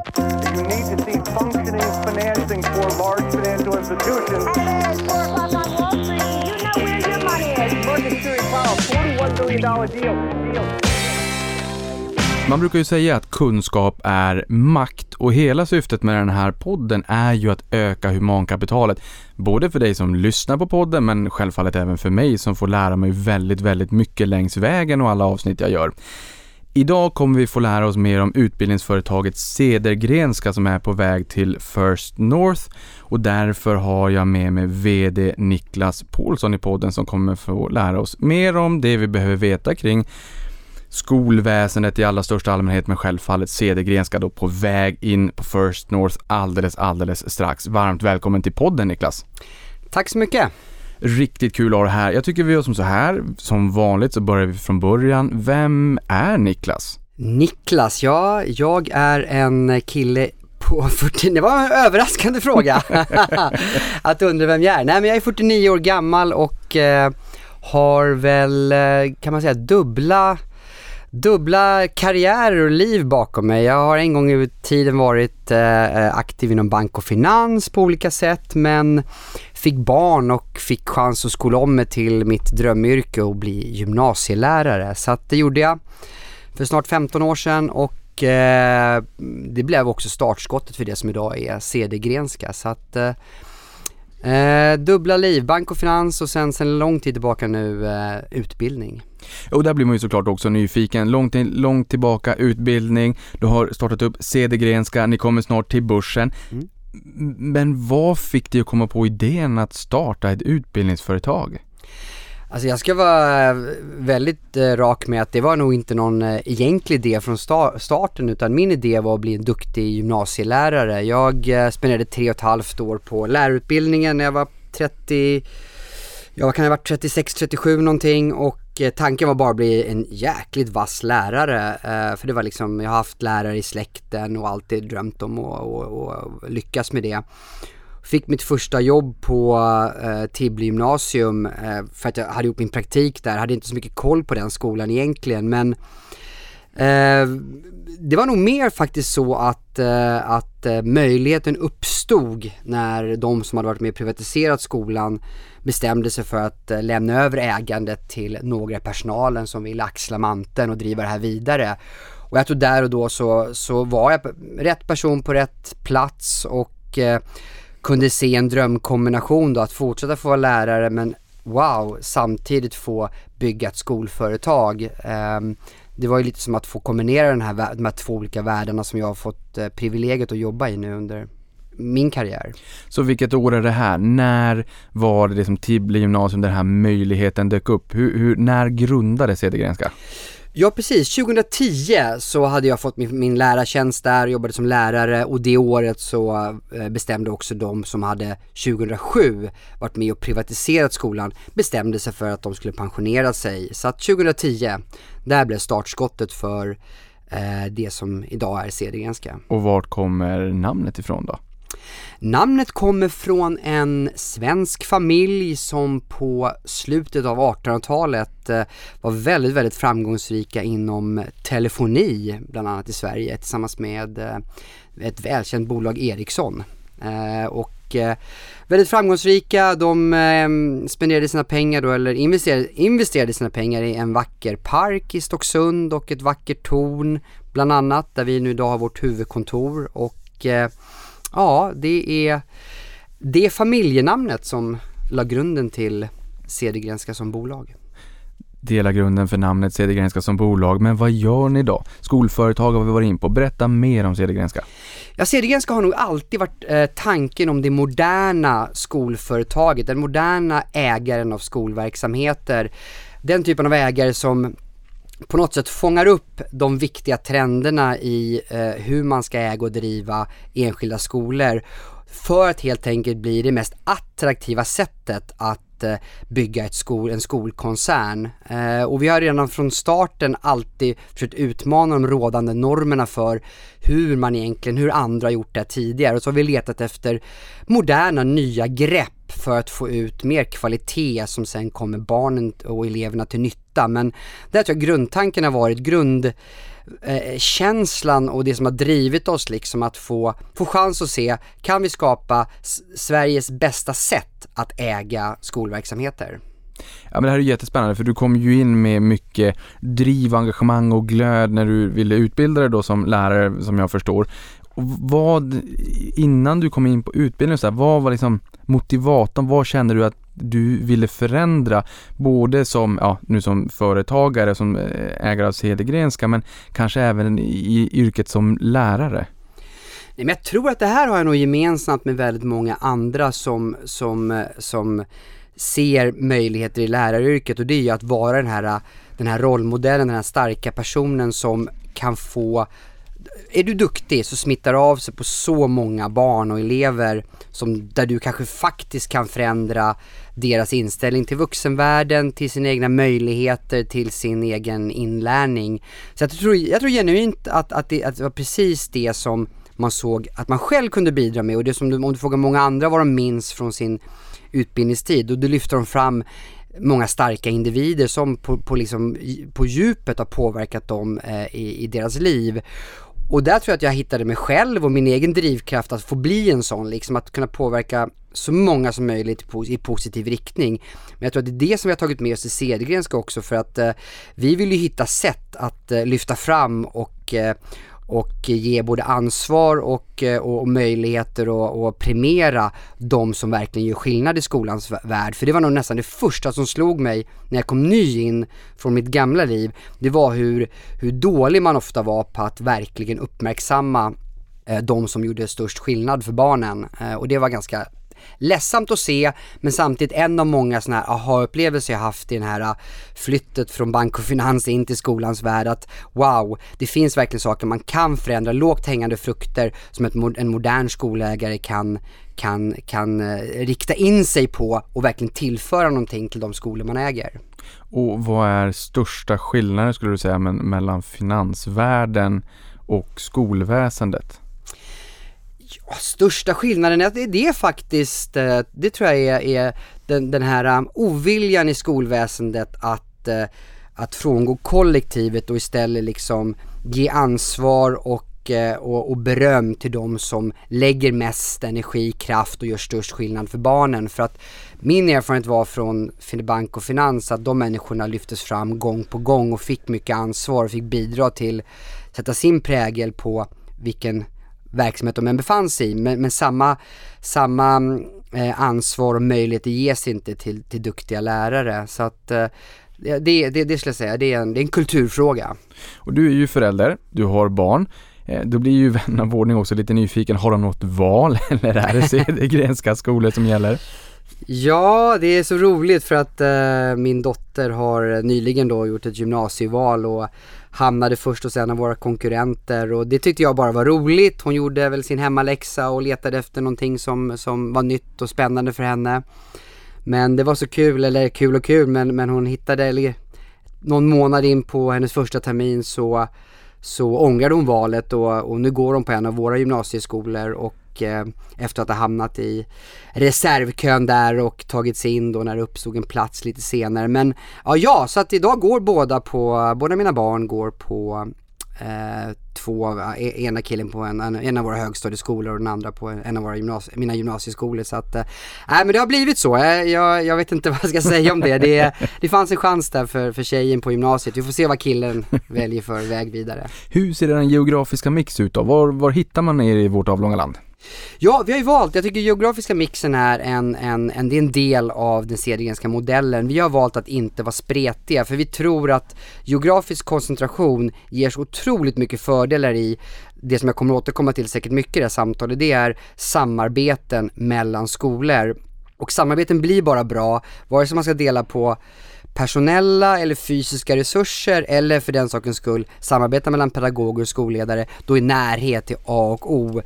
You need to see functioning financing for large financial institutions. Hey, it's 4 o'clock on Wall Street. You know where your money is. Market Fury Powell, $41 billion deal. deal. Man brukar ju säga att kunskap är makt och hela syftet med den här podden är ju att öka humankapitalet. Både för dig som lyssnar på podden men självfallet även för mig som får lära mig väldigt, väldigt mycket längs vägen och alla avsnitt jag gör. Idag kommer vi få lära oss mer om utbildningsföretaget Cedergrenska som är på väg till First North och därför har jag med mig VD Niklas Paulsson i podden som kommer få lära oss mer om det vi behöver veta kring skolväsendet i allra största allmänhet men självfallet Cedergrenska då på väg in på First North alldeles, alldeles strax. Varmt välkommen till podden Niklas! Tack så mycket! Riktigt kul att ha dig här. Jag tycker vi gör som så här, som vanligt så börjar vi från början. Vem är Niklas? Niklas, ja, jag är en kille på 40, det var en överraskande fråga att du undrar vem jag är. Nej men jag är 49 år gammal och eh, har väl, eh, kan man säga, dubbla dubbla karriärer och liv bakom mig. Jag har en gång i tiden varit eh, aktiv inom bank och finans på olika sätt men fick barn och fick chans att skola om mig till mitt drömyrke och bli gymnasielärare. Så att det gjorde jag för snart 15 år sedan och eh, det blev också startskottet för det som idag är CD-Grenska. Så att eh, Eh, dubbla liv, bank och finans och sen sen lång tid tillbaka nu eh, utbildning. Och där blir man ju såklart också nyfiken. Långt, långt tillbaka utbildning, du har startat upp CD-Grenska, ni kommer snart till börsen. Mm. Men vad fick dig att komma på idén att starta ett utbildningsföretag? Alltså jag ska vara eh, väldigt eh, rak med att det var nog inte någon eh, egentlig idé från starten utan min idé var att bli en duktig gymnasielärare. Jag spenderade tre och ett halvt år på lärarutbildningen när jag var 30, jag kan ha varit 36-37 någonting och tanken var bara att bli en jäkligt vass lärare. För det var liksom, jag har haft lärare i släkten och alltid drömt om att lyckas med det. Fick mitt första jobb på eh, Tibble gymnasium eh, för att jag hade gjort min praktik där. Hade inte så mycket koll på den skolan egentligen men eh, det var nog mer faktiskt så att, eh, att eh, möjligheten uppstod när de som hade varit med och privatiserat skolan bestämde sig för att eh, lämna över ägandet till några i personalen som ville axla manteln och driva det här vidare. Och jag tror där och då så, så var jag rätt person på rätt plats och eh, kunde se en drömkombination då att fortsätta få vara lärare men wow, samtidigt få bygga ett skolföretag. Ehm, det var ju lite som att få kombinera den här, de här två olika världarna som jag har fått eh, privilegiet att jobba i nu under min karriär. Så vilket år är det här? När var det som Tibble gymnasium den här möjligheten dök upp? Hur, hur när grundades Cedergrenska? Ja precis, 2010 så hade jag fått min, min lärartjänst där, jobbade som lärare och det året så eh, bestämde också de som hade 2007 varit med och privatiserat skolan bestämde sig för att de skulle pensionera sig. Så att 2010, där blev startskottet för eh, det som idag är Cedergrenska. Och vart kommer namnet ifrån då? Namnet kommer från en svensk familj som på slutet av 1800-talet eh, var väldigt, väldigt framgångsrika inom telefoni, bland annat i Sverige, tillsammans med eh, ett välkänt bolag Ericsson. Eh, och väldigt framgångsrika, de spenderade sina pengar då, eller investerade, investerade sina pengar i en vacker park i Stocksund och ett vackert torn, bland annat, där vi nu idag har vårt huvudkontor och Ja, det är, det är familjenamnet som la grunden till Cedergrenska som bolag. Dela grunden för namnet Cedergrenska som bolag, men vad gör ni då? Skolföretag har vi varit in på, berätta mer om Cedergrenska. Ja, Cedergrenska har nog alltid varit eh, tanken om det moderna skolföretaget, den moderna ägaren av skolverksamheter. Den typen av ägare som på något sätt fångar upp de viktiga trenderna i eh, hur man ska äga och driva enskilda skolor för att helt enkelt bli det mest attraktiva sättet att eh, bygga ett skol, en skolkoncern. Eh, och vi har redan från starten alltid försökt utmana de rådande normerna för hur man egentligen, hur andra har gjort det tidigare. Och så har vi letat efter moderna nya grepp för att få ut mer kvalitet som sen kommer barnen och eleverna till nytta. Men där tror jag grundtanken har varit grundkänslan eh, och det som har drivit oss liksom att få, få chans att se, kan vi skapa Sveriges bästa sätt att äga skolverksamheter? Ja men det här är jättespännande för du kom ju in med mycket driv, engagemang och glöd när du ville utbilda dig då som lärare som jag förstår. Och vad, innan du kom in på utbildningen, så här, vad var liksom motivatorn? Vad känner du att du ville förändra? Både som, ja nu som företagare, som eh, ägare av Cedergrenska men kanske även i yrket som lärare? Nej, men jag tror att det här har jag nog gemensamt med väldigt många andra som, som, eh, som ser möjligheter i läraryrket och det är ju att vara den här, den här rollmodellen, den här starka personen som kan få är du duktig så smittar det av sig på så många barn och elever som, där du kanske faktiskt kan förändra deras inställning till vuxenvärlden, till sina egna möjligheter, till sin egen inlärning. Så jag tror, jag tror genuint att, att, det, att det var precis det som man såg att man själv kunde bidra med och det som du, om du frågar många andra vad de minns från sin utbildningstid och då lyfter de fram många starka individer som på, på, liksom, på djupet har påverkat dem eh, i, i deras liv. Och där tror jag att jag hittade mig själv och min egen drivkraft att få bli en sån, liksom att kunna påverka så många som möjligt i positiv riktning. Men jag tror att det är det som vi har tagit med oss till Cedergrenska också för att eh, vi vill ju hitta sätt att eh, lyfta fram och eh, och ge både ansvar och, eh, och, och möjligheter och, och premiera de som verkligen gör skillnad i skolans värld. För det var nog nästan det första som slog mig när jag kom ny in från mitt gamla liv. Det var hur, hur dålig man ofta var på att verkligen uppmärksamma eh, de som gjorde störst skillnad för barnen. Eh, och det var ganska ledsamt att se, men samtidigt en av många sådana här aha-upplevelser jag haft i den här äh, flyttet från bank och finans in till skolans värld att wow, det finns verkligen saker man kan förändra, lågt hängande frukter som ett, en modern skolägare kan kan, kan eh, rikta in sig på och verkligen tillföra någonting till de skolor man äger. Och vad är största skillnaden skulle du säga mellan finansvärlden och skolväsendet? Ja, största skillnaden är, det, det är faktiskt, eh, det tror jag är, är den, den här um, oviljan i skolväsendet att, eh, att frångå kollektivet och istället liksom ge ansvar och, eh, och, och beröm till de som lägger mest energi, kraft och gör störst skillnad för barnen. För att min erfarenhet var från bank och finans att de människorna lyftes fram gång på gång och fick mycket ansvar och fick bidra till sätta sin prägel på vilken verksamhet de än befann sig i. Men, men samma, samma eh, ansvar och möjligheter ges inte till, till duktiga lärare. Så att eh, det, det, det skulle jag säga, det är, en, det är en kulturfråga. Och du är ju förälder, du har barn. Eh, då blir ju vän av ordning också lite nyfiken, har de något val eller är det Cedergrenska skolor som gäller? Ja, det är så roligt för att eh, min dotter har nyligen då gjort ett gymnasieval och hamnade först hos en av våra konkurrenter och det tyckte jag bara var roligt. Hon gjorde väl sin hemmaläxa och letade efter någonting som, som var nytt och spännande för henne. Men det var så kul, eller kul och kul, men, men hon hittade, eller någon månad in på hennes första termin så, så ångrade hon valet och, och nu går hon på en av våra gymnasieskolor och Eh, efter att ha hamnat i reservkön där och tagit sig in då när det uppstod en plats lite senare. Men ja, ja så att idag går båda på, båda mina barn går på eh, två, eh, ena killen på en, en, av våra högstadieskolor och den andra på en av våra gymnasie, mina gymnasieskolor. Så att, eh, men det har blivit så. Jag, jag, jag, vet inte vad jag ska säga om det. Det, det fanns en chans där för, för tjejen på gymnasiet. Vi får se vad killen väljer för väg vidare. Hur ser den geografiska mix ut då? Var, var hittar man er i vårt avlånga land? Ja, vi har ju valt, jag tycker geografiska mixen är en, en, en, det är en del av den Cedergrenska modellen. Vi har valt att inte vara spretiga för vi tror att geografisk koncentration ger så otroligt mycket fördelar i det som jag kommer återkomma till säkert mycket i det här samtalet, det är samarbeten mellan skolor. Och samarbeten blir bara bra, vare sig man ska dela på personella eller fysiska resurser eller för den sakens skull samarbeta mellan pedagoger och skolledare, då är närhet till A och O.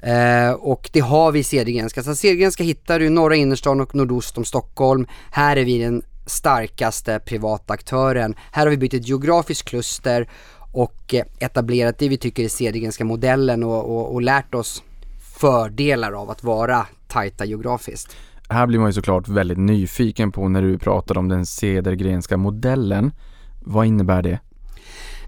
Eh, och det har vi i Cedergrenska. Så Cedergrenska hittar du i norra innerstan och nordost om Stockholm. Här är vi den starkaste privata aktören. Här har vi byggt ett geografiskt kluster och eh, etablerat det vi tycker är Cedergrenska modellen och, och, och lärt oss fördelar av att vara tajta geografiskt. Här blir man ju såklart väldigt nyfiken på när du pratar om den Cedergrenska modellen. Vad innebär det?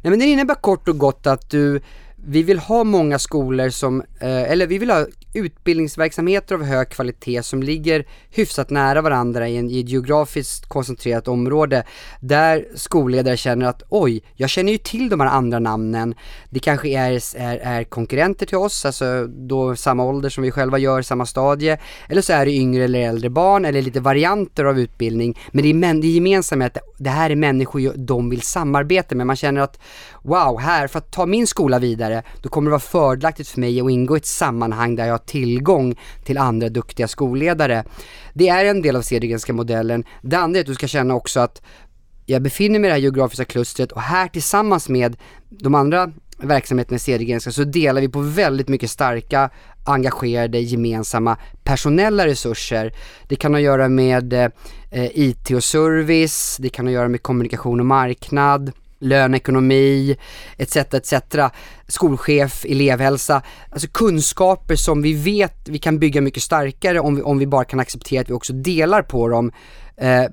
Nej men det innebär kort och gott att du, vi vill ha många skolor som, eh, eller vi vill ha utbildningsverksamheter av hög kvalitet som ligger hyfsat nära varandra i, en, i ett geografiskt koncentrerat område där skolledare känner att oj, jag känner ju till de här andra namnen. Det kanske är, är, är konkurrenter till oss, alltså då samma ålder som vi själva gör, samma stadie. Eller så är det yngre eller äldre barn eller lite varianter av utbildning. Men det är, men, det är att det här är människor de vill samarbeta med. Man känner att wow, här, för att ta min skola vidare, då kommer det vara fördelaktigt för mig att ingå i ett sammanhang där jag har tillgång till andra duktiga skolledare. Det är en del av Cedergrenska modellen. Det andra är att du ska känna också att jag befinner mig i det här geografiska klustret och här tillsammans med de andra verksamheterna i Cedergrenska så delar vi på väldigt mycket starka, engagerade, gemensamma personella resurser. Det kan ha att göra med eh, IT och service, det kan ha att göra med kommunikation och marknad, löneekonomi etc. etc. Skolchef, elevhälsa, alltså kunskaper som vi vet vi kan bygga mycket starkare om vi, om vi bara kan acceptera att vi också delar på dem. Eh,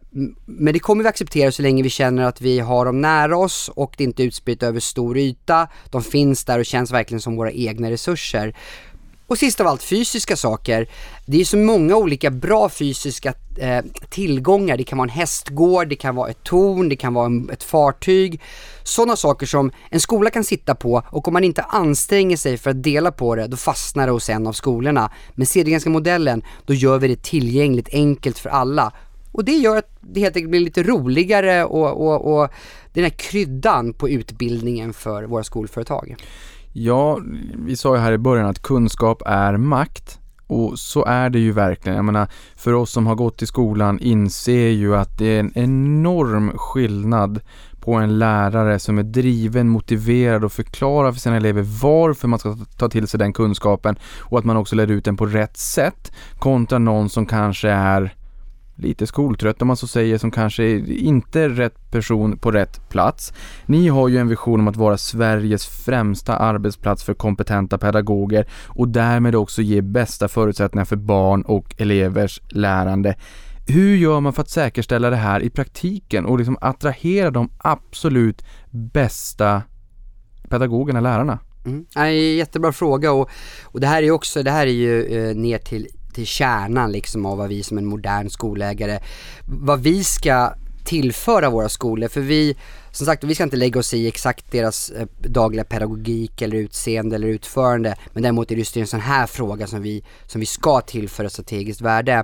men det kommer vi acceptera så länge vi känner att vi har dem nära oss och det inte är utspritt över stor yta. De finns där och känns verkligen som våra egna resurser. Och sist av allt fysiska saker. Det är så många olika bra fysiska eh, tillgångar. Det kan vara en hästgård, det kan vara ett torn, det kan vara en, ett fartyg. Sådana saker som en skola kan sitta på och om man inte anstränger sig för att dela på det, då fastnar det hos en av skolorna. Med Cedergrenska modellen, då gör vi det tillgängligt, enkelt för alla. Och det gör att det helt enkelt blir lite roligare och, och, och den här kryddan på utbildningen för våra skolföretag. Ja, vi sa ju här i början att kunskap är makt. Och så är det ju verkligen. Jag menar, för oss som har gått i skolan inser ju att det är en enorm skillnad på en lärare som är driven, motiverad och förklarar för sina elever varför man ska ta till sig den kunskapen och att man också lär ut den på rätt sätt kontra någon som kanske är lite skoltrött om man så säger, som kanske inte är rätt person på rätt plats. Ni har ju en vision om att vara Sveriges främsta arbetsplats för kompetenta pedagoger och därmed också ge bästa förutsättningar för barn och elevers lärande. Hur gör man för att säkerställa det här i praktiken och liksom attrahera de absolut bästa pedagogerna, lärarna? Mm. Ja, jättebra fråga och, och det här är också, det här är ju eh, ner till till kärnan liksom av vad vi som en modern skolägare, vad vi ska tillföra våra skolor. För vi, som sagt, vi ska inte lägga oss i exakt deras eh, dagliga pedagogik eller utseende eller utförande. Men däremot är det just en sån här fråga som vi, som vi ska tillföra strategiskt värde.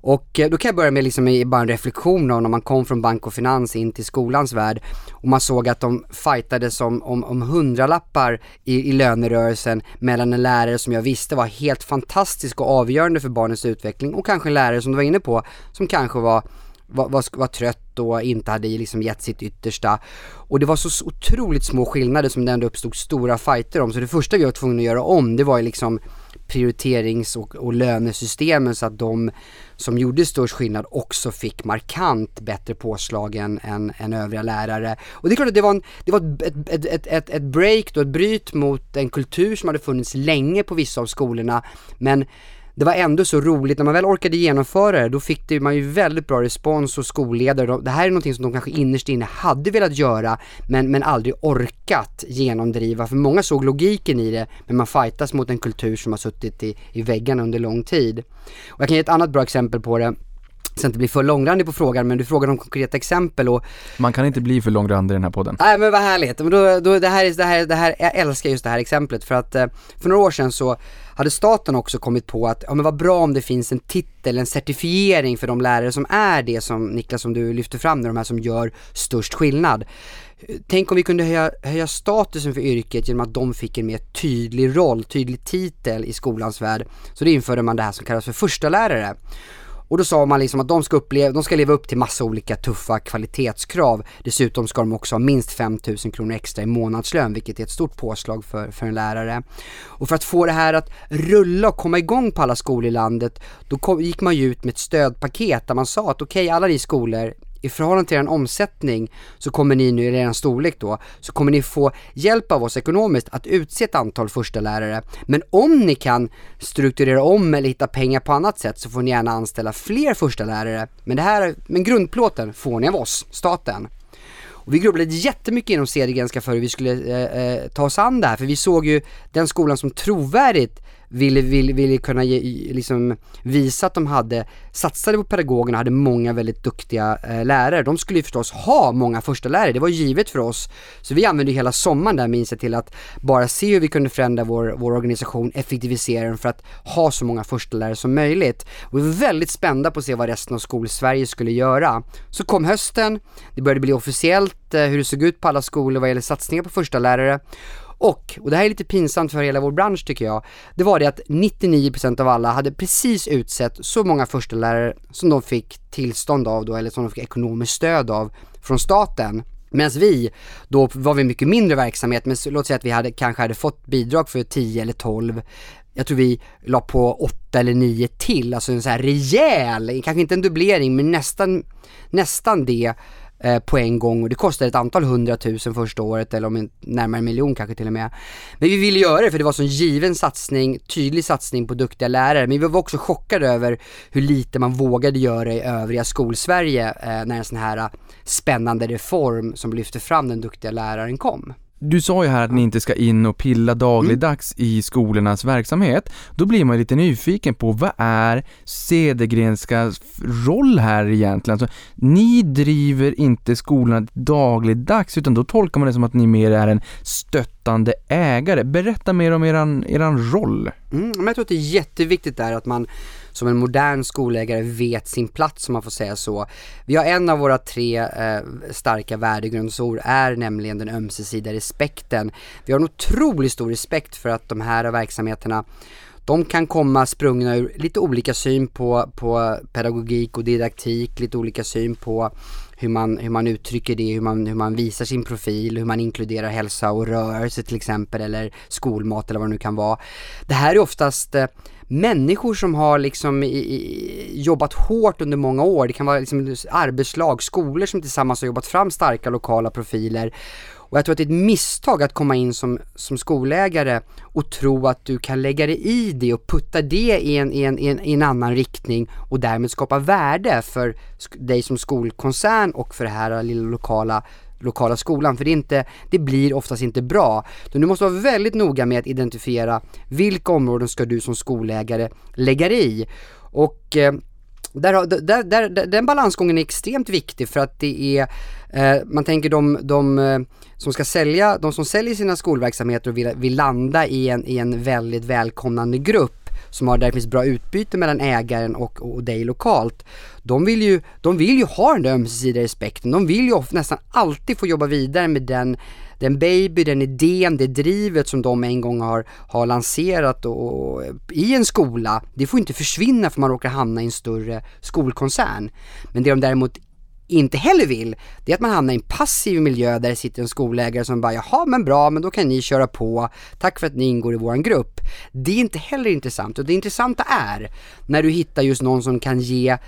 Och eh, då kan jag börja med liksom bara en reflektion om när man kom från bank och finans in till skolans värld och man såg att de fightades om, om, om hundralappar i, i lönerörelsen mellan en lärare som jag visste var helt fantastisk och avgörande för barnens utveckling och kanske en lärare som du var inne på som kanske var var, var, var trött och inte hade liksom gett sitt yttersta. Och det var så otroligt små skillnader som det ändå uppstod stora fighter om. Så det första vi var tvungna att göra om det var ju liksom prioriterings och, och lönesystemen så att de som gjorde störst skillnad också fick markant bättre påslag än, än, än övriga lärare. Och det är klart att det var, en, det var ett, ett, ett, ett, ett break då, ett bryt mot en kultur som hade funnits länge på vissa av skolorna. Men det var ändå så roligt, när man väl orkade genomföra det, då fick det, man ju väldigt bra respons hos skolledare. Det här är någonting som de kanske innerst inne hade velat göra, men, men aldrig orkat genomdriva. För många såg logiken i det, men man fightas mot en kultur som har suttit i, i väggarna under lång tid. Och jag kan ge ett annat bra exempel på det ska inte bli för långrandig på frågan men du frågar om konkreta exempel och Man kan inte bli för långrandig i den här podden. Nej men vad härligt, men då, då, det, här, det, här, det här, jag älskar just det här exemplet för att eh, för några år sedan så hade staten också kommit på att, ja men vad bra om det finns en titel, en certifiering för de lärare som är det som Niklas som du lyfter fram, de här som gör störst skillnad. Tänk om vi kunde höja, höja statusen för yrket genom att de fick en mer tydlig roll, tydlig titel i skolans värld. Så då införde man det här som kallas för första lärare. Och då sa man liksom att de ska, uppleva, de ska leva upp till massa olika tuffa kvalitetskrav. Dessutom ska de också ha minst 5000 kronor extra i månadslön, vilket är ett stort påslag för, för en lärare. Och för att få det här att rulla och komma igång på alla skolor i landet, då kom, gick man ju ut med ett stödpaket där man sa att okej, okay, alla ni skolor, i förhållande till er omsättning så kommer ni nu, i er storlek då, så kommer ni få hjälp av oss ekonomiskt att utse ett antal första lärare. Men om ni kan strukturera om eller hitta pengar på annat sätt så får ni gärna anställa fler första lärare. Men det här, men grundplåten får ni av oss, staten. Och vi grubblade jättemycket inom Cedergrenska för hur vi skulle eh, eh, ta oss an det här, för vi såg ju den skolan som trovärdigt ville, ville, ville kunna ge, liksom visa att de hade, satsade på pedagogerna, hade många väldigt duktiga eh, lärare. De skulle ju förstås ha många första lärare. det var givet för oss. Så vi använde hela sommaren där minns jag till att bara se hur vi kunde förändra vår, vår organisation, effektivisera den för att ha så många första lärare som möjligt. Och vi var väldigt spända på att se vad resten av skolsverige skulle göra. Så kom hösten, det började bli officiellt eh, hur det såg ut på alla skolor vad gäller satsningar på första lärare. Och, och det här är lite pinsamt för hela vår bransch tycker jag, det var det att 99% av alla hade precis utsett så många förstelärare som de fick tillstånd av då, eller som de fick ekonomiskt stöd av från staten. Medan vi, då var vi mycket mindre verksamhet, men låt säga att vi hade, kanske hade fått bidrag för 10 eller 12 jag tror vi la på 8 eller 9 till, alltså en så här rejäl, kanske inte en dubblering men nästan, nästan det Eh, på en gång och det kostade ett antal hundratusen första året eller om en, närmare en miljon kanske till och med. Men vi ville göra det för det var så en given satsning, tydlig satsning på duktiga lärare. Men vi var också chockade över hur lite man vågade göra i övriga skolsverige eh, när en sån här eh, spännande reform som lyfte fram den duktiga läraren kom. Du sa ju här att ni inte ska in och pilla dagligdags mm. i skolornas verksamhet. Då blir man lite nyfiken på vad är Cedergrenska roll här egentligen? Alltså, ni driver inte skolorna dagligdags utan då tolkar man det som att ni mer är en stöttande ägare. Berätta mer om eran, eran roll. Mm, men jag tror att det är jätteviktigt där att man som en modern skolägare vet sin plats om man får säga så. Vi har en av våra tre eh, starka värdegrundsord är nämligen den ömsesidiga respekten. Vi har en otroligt stor respekt för att de här verksamheterna de kan komma sprungna ur lite olika syn på, på pedagogik och didaktik, lite olika syn på hur man, hur man uttrycker det, hur man, hur man visar sin profil, hur man inkluderar hälsa och rörelse till exempel eller skolmat eller vad det nu kan vara. Det här är oftast eh, människor som har liksom i, i, jobbat hårt under många år. Det kan vara liksom arbetslag, skolor som tillsammans har jobbat fram starka lokala profiler. Och jag tror att det är ett misstag att komma in som, som skolägare och tro att du kan lägga dig i det och putta det i en, i en, i en, i en annan riktning och därmed skapa värde för dig som skolkoncern och för det här lilla lokala lokala skolan, för det, inte, det blir oftast inte bra. Så du måste vara väldigt noga med att identifiera vilka områden ska du som skolägare lägga dig i. Och eh, där, där, där, den balansgången är extremt viktig för att det är, eh, man tänker de, de eh, som ska sälja, de som säljer sina skolverksamheter och vill, vill landa i en, i en väldigt välkomnande grupp som har, där det finns bra utbyte mellan ägaren och, och dig lokalt. De vill, ju, de vill ju ha den där ömsesidiga respekten. De vill ju ofta, nästan alltid få jobba vidare med den den baby, den idén, det drivet som de en gång har, har lanserat och, och, i en skola, det får inte försvinna för man råkar hamna i en större skolkoncern. Men det de däremot inte heller vill, det är att man hamnar i en passiv miljö där det sitter en skolägare som bara jaha men bra men då kan ni köra på, tack för att ni ingår i våran grupp. Det är inte heller intressant och det intressanta är när du hittar just någon som kan ge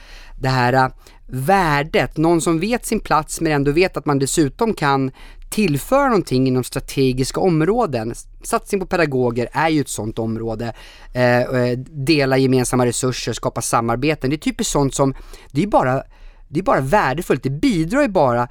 det här äh, värdet, någon som vet sin plats men ändå vet att man dessutom kan tillföra någonting inom strategiska områden. Satsning på pedagoger är ju ett sånt område. Eh, dela gemensamma resurser, skapa samarbeten. Det är typiskt sånt som, det är bara det är bara värdefullt, det bidrar ju bara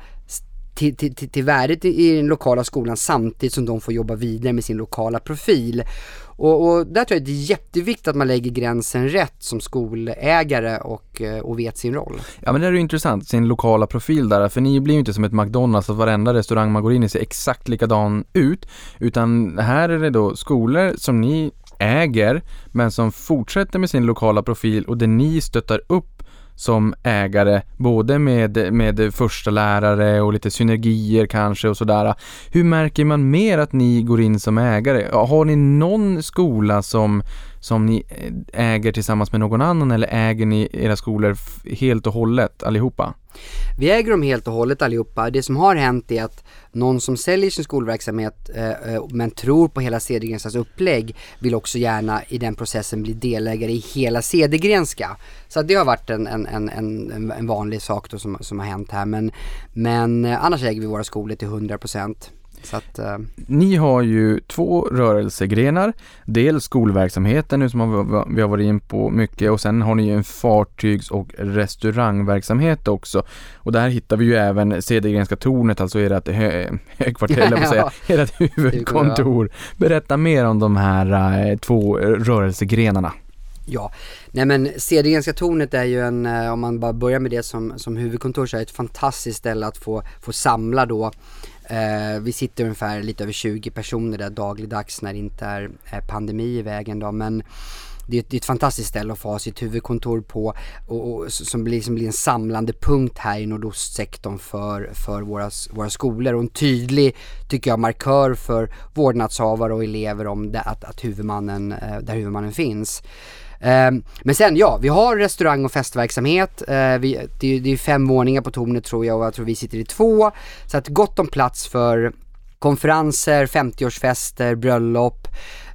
till, till, till, till värdet i den lokala skolan samtidigt som de får jobba vidare med sin lokala profil. Och, och, där tror jag det är jätteviktigt att man lägger gränsen rätt som skolägare och, eh, och vet sin roll. Ja men det är ju intressant, sin lokala profil där, för ni blir ju inte som ett McDonalds att varenda restaurang man går in i ser exakt likadan ut, utan här är det då skolor som ni äger men som fortsätter med sin lokala profil och där ni stöttar upp som ägare, både med, med första lärare och lite synergier kanske och sådär. Hur märker man mer att ni går in som ägare? Har ni någon skola som, som ni eh, äger tillsammans med någon annan eller äger ni era skolor helt och hållet allihopa? Vi äger dem helt och hållet allihopa. Det som har hänt är att någon som säljer sin skolverksamhet eh, eh men tror på hela Cedergrenskas upplägg vill också gärna i den processen bli delägare i hela Cedergrenska. Så det har varit en, en, en, en, en vanlig sak då som, som har hänt här men, men eh, annars äger vi våra skolor till 100 procent att, eh, Ni har ju två rörelsegrenar. Dels skolverksamheten nu som har- vi har varit in på mycket och sen har ni ju en fartygs och restaurangverksamhet också. Och där hittar vi ju även Cedergrenska tornet, alltså ert hö- högkvarter, vad säga, ert huvudkontor. Berätta mer om de här eh, två rörelsegrenarna. Ja, nej men Cedergrenska tornet är ju en, eh, om man bara börjar med det som, som huvudkontor så är det ett fantastiskt ställe att få, få samla då. Eh, vi sitter ungefär lite över 20 personer där dagligdags när det inte är eh, pandemi i vägen då men det är, ett, det är ett fantastiskt ställe att få ha sitt huvudkontor på och, och som, blir, som blir en samlande punkt här i nordostsektorn för, för våra, våra skolor och en tydlig, tycker jag, markör för vårdnadshavare och elever om det, att, att huvudmannen, eh, där huvudmannen finns. Ehm, men sen ja, vi har restaurang och festverksamhet. Eh, vi, det, är- det är fem våningar på tornet tror jag och jag tror vi sitter i två. Så att gott om plats för konferenser, 50-årsfester, bröllop.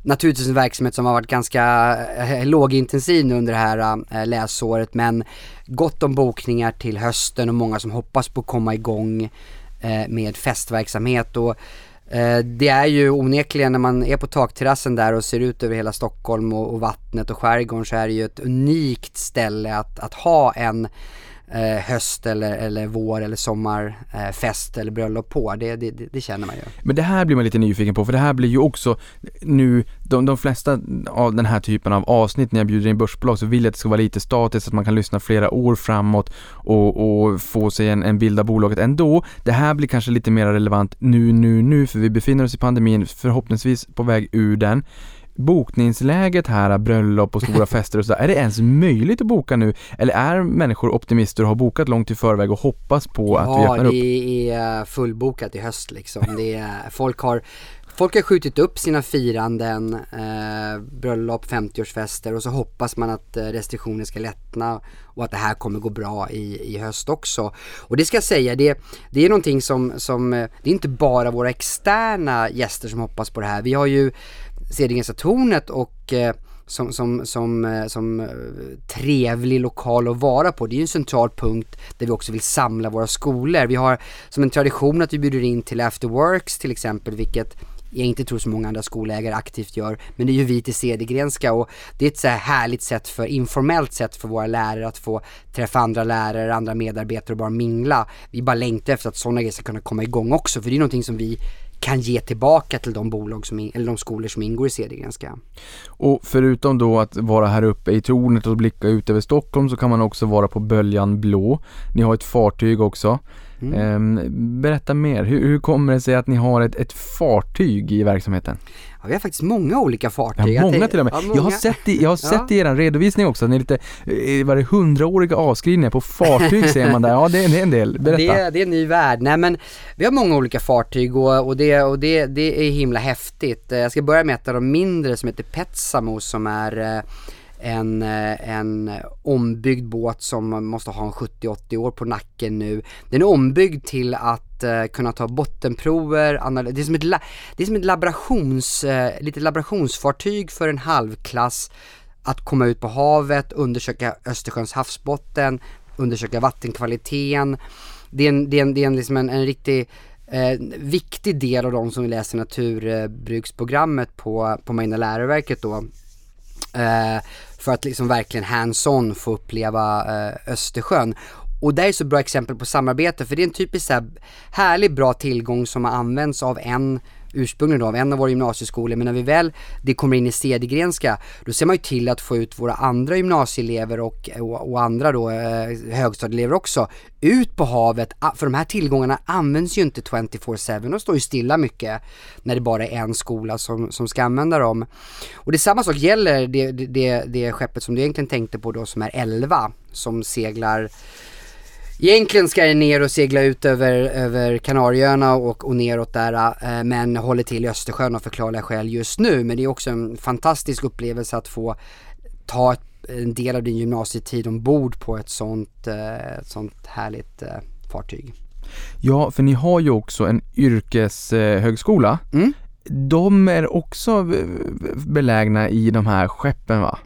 Naturligtvis en verksamhet som har varit ganska eh, lågintensiv nu under det här eh, läsåret men gott om bokningar till hösten och många som hoppas på att komma igång med festverksamhet och Eh, det är ju onekligen när man är på takterrassen där och ser ut över hela Stockholm och, och vattnet och skärgården så är det ju ett unikt ställe att, att ha en eh, höst eller, eller vår eller sommarfest eh, eller bröllop på. Det, det, det, det känner man ju. Men det här blir man lite nyfiken på för det här blir ju också nu, de, de flesta av den här typen av avsnitt när jag bjuder in börsbolag så vill jag att det ska vara lite statiskt, att man kan lyssna flera år framåt och, och få sig en, en bild av bolaget ändå. Det här blir kanske lite mer relevant nu, nu, nu för vi befinner oss i pandemin, förhoppningsvis på väg ur den. Bokningsläget här, bröllop och stora fester och sådär, är det ens möjligt att boka nu? Eller är människor optimister och har bokat långt i förväg och hoppas på att vi Ja, öppnar upp? det är fullbokat i höst liksom. Det är, folk, har, folk har skjutit upp sina firanden, eh, bröllop, 50-årsfester och så hoppas man att eh, restriktioner ska lättna och att det här kommer gå bra i, i höst också. Och det ska jag säga, det, det är någonting som, som, eh, det är inte bara våra externa gäster som hoppas på det här. Vi har ju Cedergrenska tornet och eh, som, som, som, eh, som eh, trevlig lokal att vara på. Det är ju en central punkt där vi också vill samla våra skolor. Vi har som en tradition att vi bjuder in till after works till exempel, vilket jag inte tror så många andra skolägare aktivt gör, men det är ju vi till Cedergrenska och det är ett så här härligt sätt för, informellt sätt för våra lärare att få träffa andra lärare, andra medarbetare och bara mingla. Vi bara längtar efter att sådana grejer ska kunna komma igång också, för det är någonting som vi kan ge tillbaka till de bolag som, eller de skolor som ingår i Cedergrenska. Och förutom då att vara här uppe i tornet och blicka ut över Stockholm så kan man också vara på Böljan Blå. Ni har ett fartyg också. Mm. Ehm, berätta mer, hur, hur kommer det sig att ni har ett, ett fartyg i verksamheten? Ja, vi har faktiskt många olika fartyg. Ja, många till och med. Ja, Jag har sett i, jag har sett i er redovisning också ni är lite, eh, var det hundraåriga avskrivningar på fartyg säger man där. Ja det är, det är en del, berätta. Det, är- det är en ny värld. Nej men vi har många olika fartyg och, och, det, och det, det är himla häftigt. Jag ska börja med ett av de mindre som heter Petsamo som är eh, en, eh, en ombyggd båt som måste ha en 70-80 år på nacken nu. Den är ombyggd till att uh, kunna ta bottenprover, anal- det är som ett, la- det är som ett laborations, uh, eh, lite laborationsfartyg för en halvklass att komma ut på havet, undersöka Östersjöns havsbotten, undersöka vattenkvaliteten. Det är en, det är en, det är en, liksom en, en riktig eh, viktig del av de som läser naturbruksprogrammet på, på Marina läroverket då. Eh, för att liksom verkligen hands-on få uppleva eh, Östersjön. Och det är så bra exempel på samarbete för det är en typisk så här, härlig bra tillgång som har använts av en ursprungligen då, av en av våra gymnasieskolor men när vi väl det kommer in i Cedergrenska då ser man ju till att få ut våra andra gymnasieelever och, och, och andra då eh, högstadieelever också ut på havet ah, för de här tillgångarna används ju inte 24-7 och står ju stilla mycket när det bara är en skola som, som ska använda dem. Och det är samma sak gäller det, det, det, det skeppet som du egentligen tänkte på då som är 11 som seglar Egentligen ska det ner och segla ut över, över Kanarieöarna och, och neråt där eh, men håller till i Östersjön av förklarliga skäl just nu. Men det är också en fantastisk upplevelse att få ta ett, en del av din gymnasietid ombord på ett sånt, eh, ett sånt härligt eh, fartyg. Ja, för ni har ju också en yrkeshögskola. Mm de är också belägna i de här skeppen va?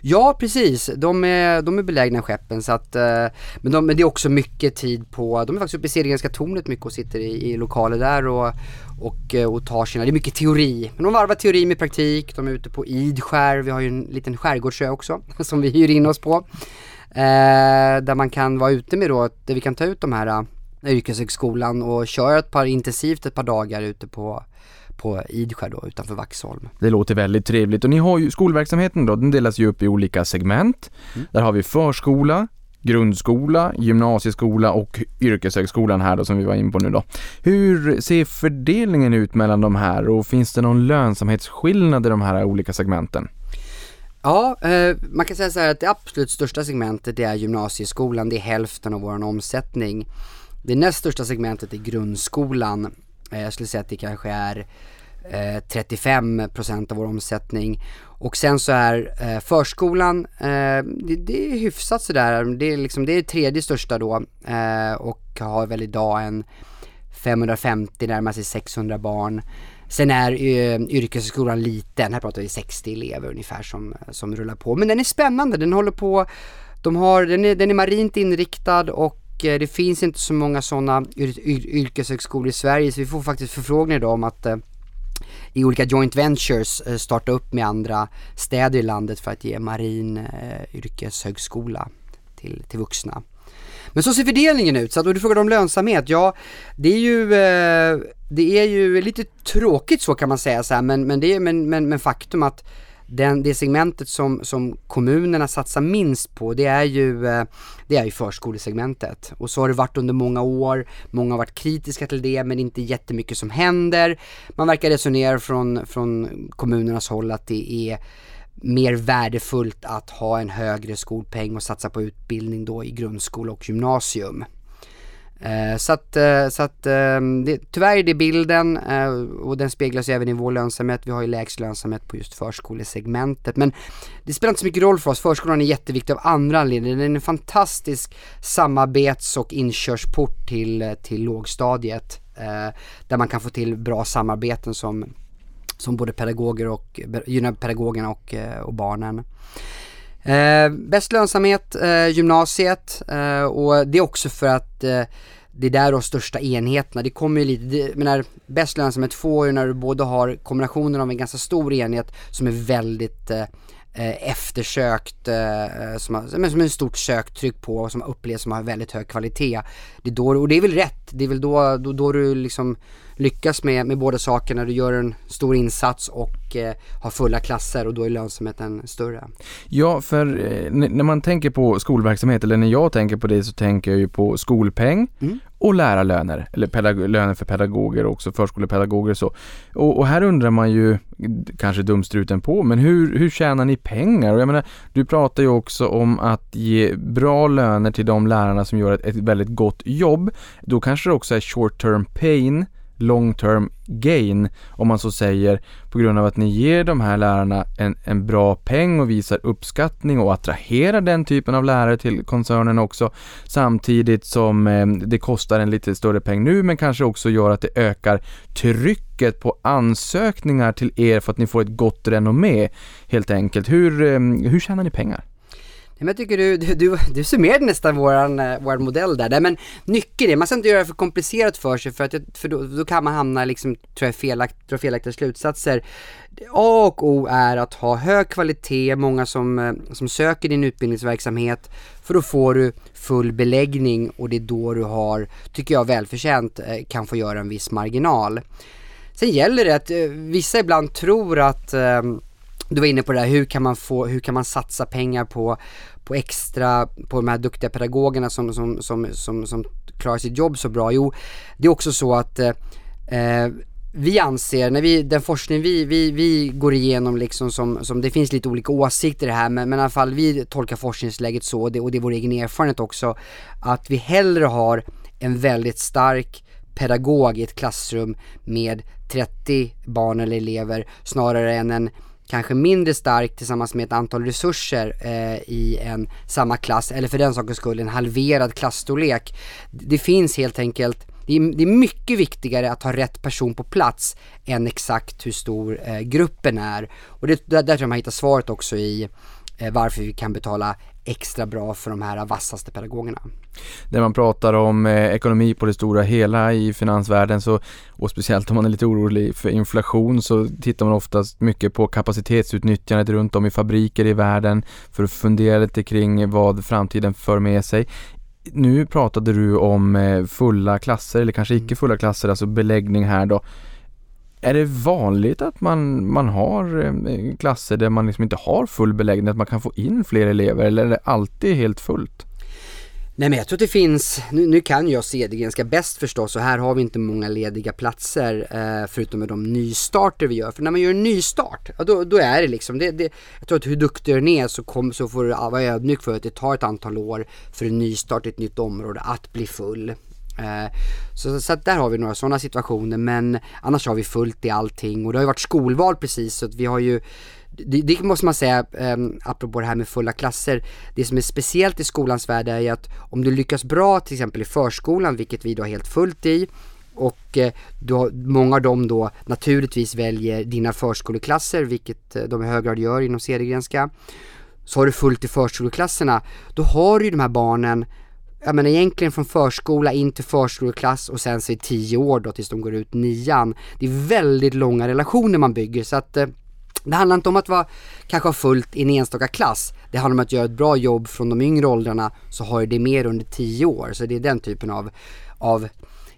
Ja precis, de är, de är belägna i skeppen så att, eh, men, de, men det är också mycket tid på, de är faktiskt uppe i Serienska tornet mycket och sitter i, i lokaler där och, och, eh, och tar sina, det är mycket teori. Men de varvar teori med praktik, de är ute på Idskär, vi har ju en liten skärgårdsö också som vi hyr in oss på. Eh, där man kan vara ute med då, där vi kan ta ut de här eh, yrkeshögskolan och köra ett par intensivt ett par dagar ute på, på Idskär då utanför Vaxholm. Det låter väldigt trevligt och ni har ju skolverksamheten då, den delas ju upp i olika segment. Där har vi förskola, grundskola, gymnasieskola och yrkeshögskolan här då som vi var in på nu då. Hur ser fördelningen ut mellan de här och finns det någon lönsamhetsskillnad i de här olika segmenten? Ja, eh, man kan säga så här att det absolut största segmentet det är gymnasieskolan, det är hälften av vår omsättning. Det näst största segmentet är grundskolan. Eh, jag skulle säga att det kanske är eh, 35% av vår omsättning. Och sen så är eh, förskolan, eh, det, det är hyfsat sådär, det är liksom, det är tredje största då eh, och har väl idag en 550, närmar sig 600 barn. Sen är eh, yrkeshögskolan liten, här pratar vi 60 elever ungefär som, som rullar på. Men den är spännande, den håller på, de har, den, är, den är marint inriktad och Eh, det finns inte så många sådana yrkeshögskolor i Sverige så vi får faktiskt förfrågningar idag om att eh, i olika joint ventures eh, starta upp med andra städer i landet för att ge marin yrkeshögskola till, till vuxna. Men så ser fördelningen ut, så att, och du frågade om lönsamhet, ja det är ju, det är ju lite tråkigt så kan man säga så här, men, men, det är, men, men, men faktum att den, det segmentet som, som kommunerna satsar minst på det är ju, eh, det är ju förskolesegmentet. Och så har det varit under många år, många har varit kritiska till det men inte jättemycket som händer. Man verkar resonera från, från kommunernas håll att det är mer värdefullt att ha en högre skolpeng och satsa på utbildning då i grundskola och gymnasium. Eh, så att, eh, så att eh, det, tyvärr är det bilden eh, och den speglas även i vår lönsamhet. Vi har ju lägst lönsamhet på just förskolesegmentet. Men det spelar inte så mycket roll för oss. Förskolan är jätteviktig av andra anledningar. Den är en fantastisk samarbets och inkörsport till, eh, till lågstadiet. Eh, där man kan få till bra samarbeten som, som både pedagoger och, gynnar pedagogerna och, eh, och barnen. Eh, bäst lönsamhet, eh, gymnasiet eh, och det är också för att eh, det är där de största enheterna, det kommer ju lite, det, menar, bäst lönsamhet får ju när du både har kombinationen av en ganska stor enhet som är väldigt eh, eh, eftersökt, eh, som, har, men som är ett stort söktryck på och som upplevs som har väldigt hög kvalitet. Det är då, och det är väl rätt, det är väl då, då, då du liksom lyckas med, med båda sakerna, du gör en stor insats och eh, har fulla klasser och då är lönsamheten större. Ja, för eh, när man tänker på skolverksamhet, eller när jag tänker på det så tänker jag ju på skolpeng Mm och lärarlöner, eller löner för pedagoger och också förskolepedagoger och så. Och, och här undrar man ju, kanske dumstruten på, men hur, hur tjänar ni pengar? Och jag menar, du pratar ju också om att ge bra löner till de lärarna som gör ett, ett väldigt gott jobb. Då kanske det också är short term pain long term gain om man så säger på grund av att ni ger de här lärarna en, en bra peng och visar uppskattning och attraherar den typen av lärare till koncernen också samtidigt som eh, det kostar en lite större peng nu men kanske också gör att det ökar trycket på ansökningar till er för att ni får ett gott renommé helt enkelt. Hur, eh, hur tjänar ni pengar? Nej, men jag tycker du, du, du, du summerade nästan våran, eh, våran modell där. Nej, men nyckeln är, man ska inte göra det för komplicerat för sig för, att, för då, då kan man hamna liksom, tror jag, felakt, dra felaktiga slutsatser. A och O är att ha hög kvalitet, många som, eh, som söker din utbildningsverksamhet, för då får du full beläggning och det är då du har, tycker jag välförtjänt, eh, kan få göra en viss marginal. Sen gäller det att vissa ibland tror att eh, du var inne på det där, hur kan man få, hur kan man satsa pengar på, på extra, på de här duktiga pedagogerna som, som, som, som, som klarar sitt jobb så bra? Jo, det är också så att eh, eh, vi anser, när vi, den forskning vi, vi, vi går igenom liksom som, som, det finns lite olika åsikter i det här men, men i alla fall vi tolkar forskningsläget så och det, och det är vår egen erfarenhet också att vi hellre har en väldigt stark pedagog i ett klassrum med 30 barn eller elever snarare än en kanske mindre stark tillsammans med ett antal resurser eh, i en samma klass eller för den sakens skull en halverad klassstorlek. Det finns helt enkelt det är, det är mycket viktigare att ha rätt person på plats än exakt hur stor eh, gruppen är. Och det, där, där tror jag man hittar svaret också i eh, varför vi kan betala extra bra för de här vassaste pedagogerna. När man pratar om eh, ekonomi på det stora hela i finansvärlden så, och speciellt om man är lite orolig för inflation så tittar man oftast mycket på kapacitetsutnyttjandet runt om i fabriker i världen för att fundera lite kring vad framtiden för med sig. Nu pratade du om eh, fulla klasser eller kanske icke fulla klasser, alltså beläggning här då. Är det vanligt att man, man har eh, klasser där man liksom inte har full beläggning, att man kan få in fler elever eller är det alltid helt fullt? Nej men jag tror att det finns, nu, nu kan jag se det ganska bäst förstås och här har vi inte många lediga platser eh, förutom med de nystarter vi gör. För när man gör en nystart, ja, då, då är det liksom, det, det, jag tror att hur duktig du än är så, kom, så får du vara ödmjuk för att det tar ett antal år för en nystart i ett nytt område att bli full. Eh, så, så att där har vi några sådana situationer men annars har vi fullt i allting. Och det har ju varit skolval precis så att vi har ju det, det, måste man säga, eh, apropå det här med fulla klasser, det som är speciellt i skolans värld är ju att om du lyckas bra till exempel i förskolan, vilket vi då har helt fullt i, och eh, då, många av dem då naturligtvis väljer dina förskoleklasser, vilket eh, de i hög grad gör inom Cedergrenska, så har du fullt i förskoleklasserna, då har du ju de här barnen jag menar egentligen från förskola in till förskoleklass och sen så i tio år då tills de går ut nian. Det är väldigt långa relationer man bygger så att eh, det handlar inte om att vara, kanske ha fullt i en enstaka klass. Det handlar om att göra ett bra jobb från de yngre åldrarna så har du det mer under tio år. Så det är den typen av, av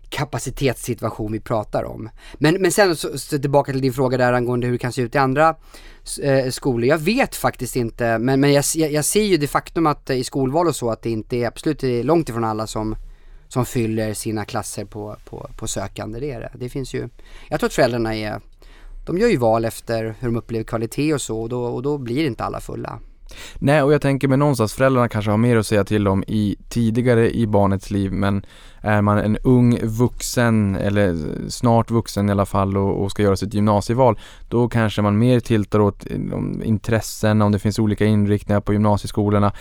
kapacitetssituation vi pratar om. Men, men sen så, så tillbaka till din fråga där angående hur det kan se ut i andra eh, skolor. Jag vet faktiskt inte, men, men jag, jag, ser ju det faktum att eh, i skolval och så att det inte är absolut är långt ifrån alla som som fyller sina klasser på, på, på sökande. Det är det. Det finns ju, jag tror att föräldrarna är, de gör ju val efter hur de upplever kvalitet och så och då, och då blir inte alla fulla. Nej, och jag tänker mig någonstans, föräldrarna kanske har mer att säga till om i tidigare i barnets liv, men är man en ung vuxen eller snart vuxen i alla fall och, och ska göra sitt gymnasieval, då kanske man mer tiltar åt eh, intressen, om det finns olika inriktningar på gymnasieskolorna.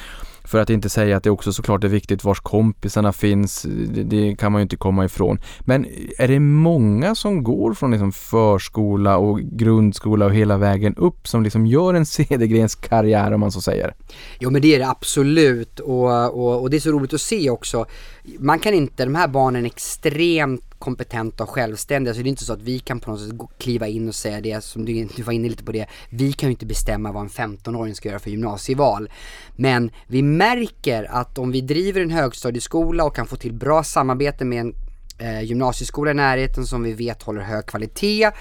För att inte säga att det också såklart är viktigt vars kompisarna finns, det, det, kan man ju inte komma ifrån. Men är det många som går från liksom förskola och grundskola och hela vägen upp som liksom gör en Cedergrens karriär om man så säger? Jo men det är det absolut och, och, och det är så roligt att se också. Man kan inte, de här barnen är extremt kompetenta och självständiga så det är inte så att vi kan på något sätt kliva in och säga det som du, du var inne lite på det. Vi kan ju inte bestämma vad en 15-åring ska göra för gymnasieval. Men vi märker att om vi driver en högstadieskola och kan få till bra samarbete med en eh, gymnasieskola i närheten som vi vet håller hög kvalitet.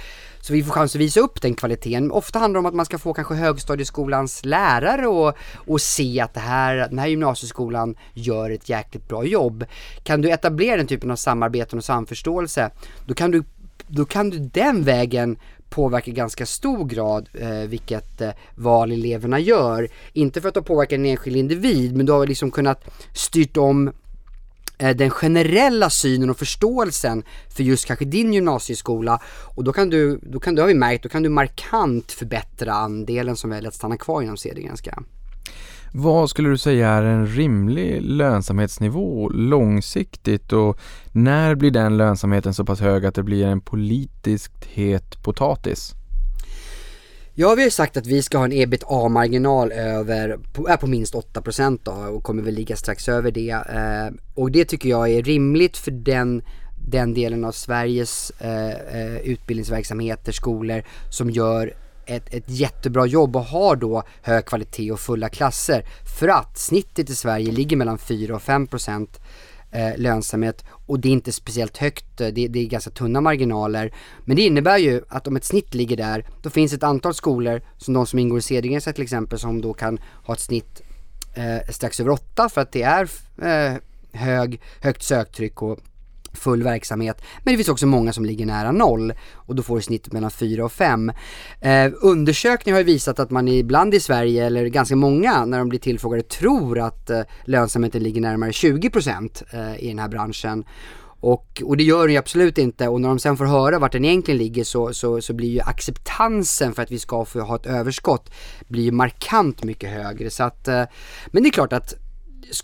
Så vi får chans att visa upp den kvaliteten. Ofta handlar det om att man ska få kanske högstadieskolans lärare och, och se att det här, den här gymnasieskolan gör ett jäkligt bra jobb. Kan du etablera den typen av samarbeten och samförståelse, då kan du, då kan du den vägen påverka ganska stor grad eh, vilket eh, val eleverna gör. Inte för att de påverkar en enskild individ, men du har liksom kunnat styrt om Eh, den generella synen och förståelsen för just kanske din gymnasieskola och då kan du, då kan du har vi märkt, då kan du markant förbättra andelen som väljer att stanna kvar inom Cedergrenska. Vad skulle du säga är en rimlig lönsamhetsnivå långsiktigt och när blir den lönsamheten så pass hög att det blir en politiskt het potatis? Ja, vi har ju sagt att vi ska ha en ebitda-marginal över, på, är på minst 8% då och kommer väl ligga strax över det. Eh, och det tycker jag är rimligt för den, den delen av Sveriges eh, eh, utbildningsverksamheter, skolor som gör ett, ett jättebra jobb och har då hög kvalitet och fulla klasser. För att snittet i Sverige ligger mellan 4 och 5 procent eh, lönsamhet och det är inte speciellt högt, eh, det, det, är ganska tunna marginaler. Men det innebär ju att om ett snitt ligger där, då finns ett antal skolor, som de som ingår i Cedergrenska till exempel, som då kan ha ett snitt eh, strax över 8 för att det är eh, hög, högt söktryck och full verksamhet. Men det finns också många som ligger nära noll och då får du snittet mellan 4 och 5. Eh, undersökningar har ju visat att man ibland i Sverige, eller ganska många, när de blir tillfrågade tror att eh, lönsamheten ligger närmare 20% eh, i den här branschen. Och, och det gör den ju absolut inte och när de sen får höra vart den egentligen ligger så, så, så blir ju acceptansen för att vi ska få ha ett överskott blir ju markant mycket högre. Så att, eh, men det är klart att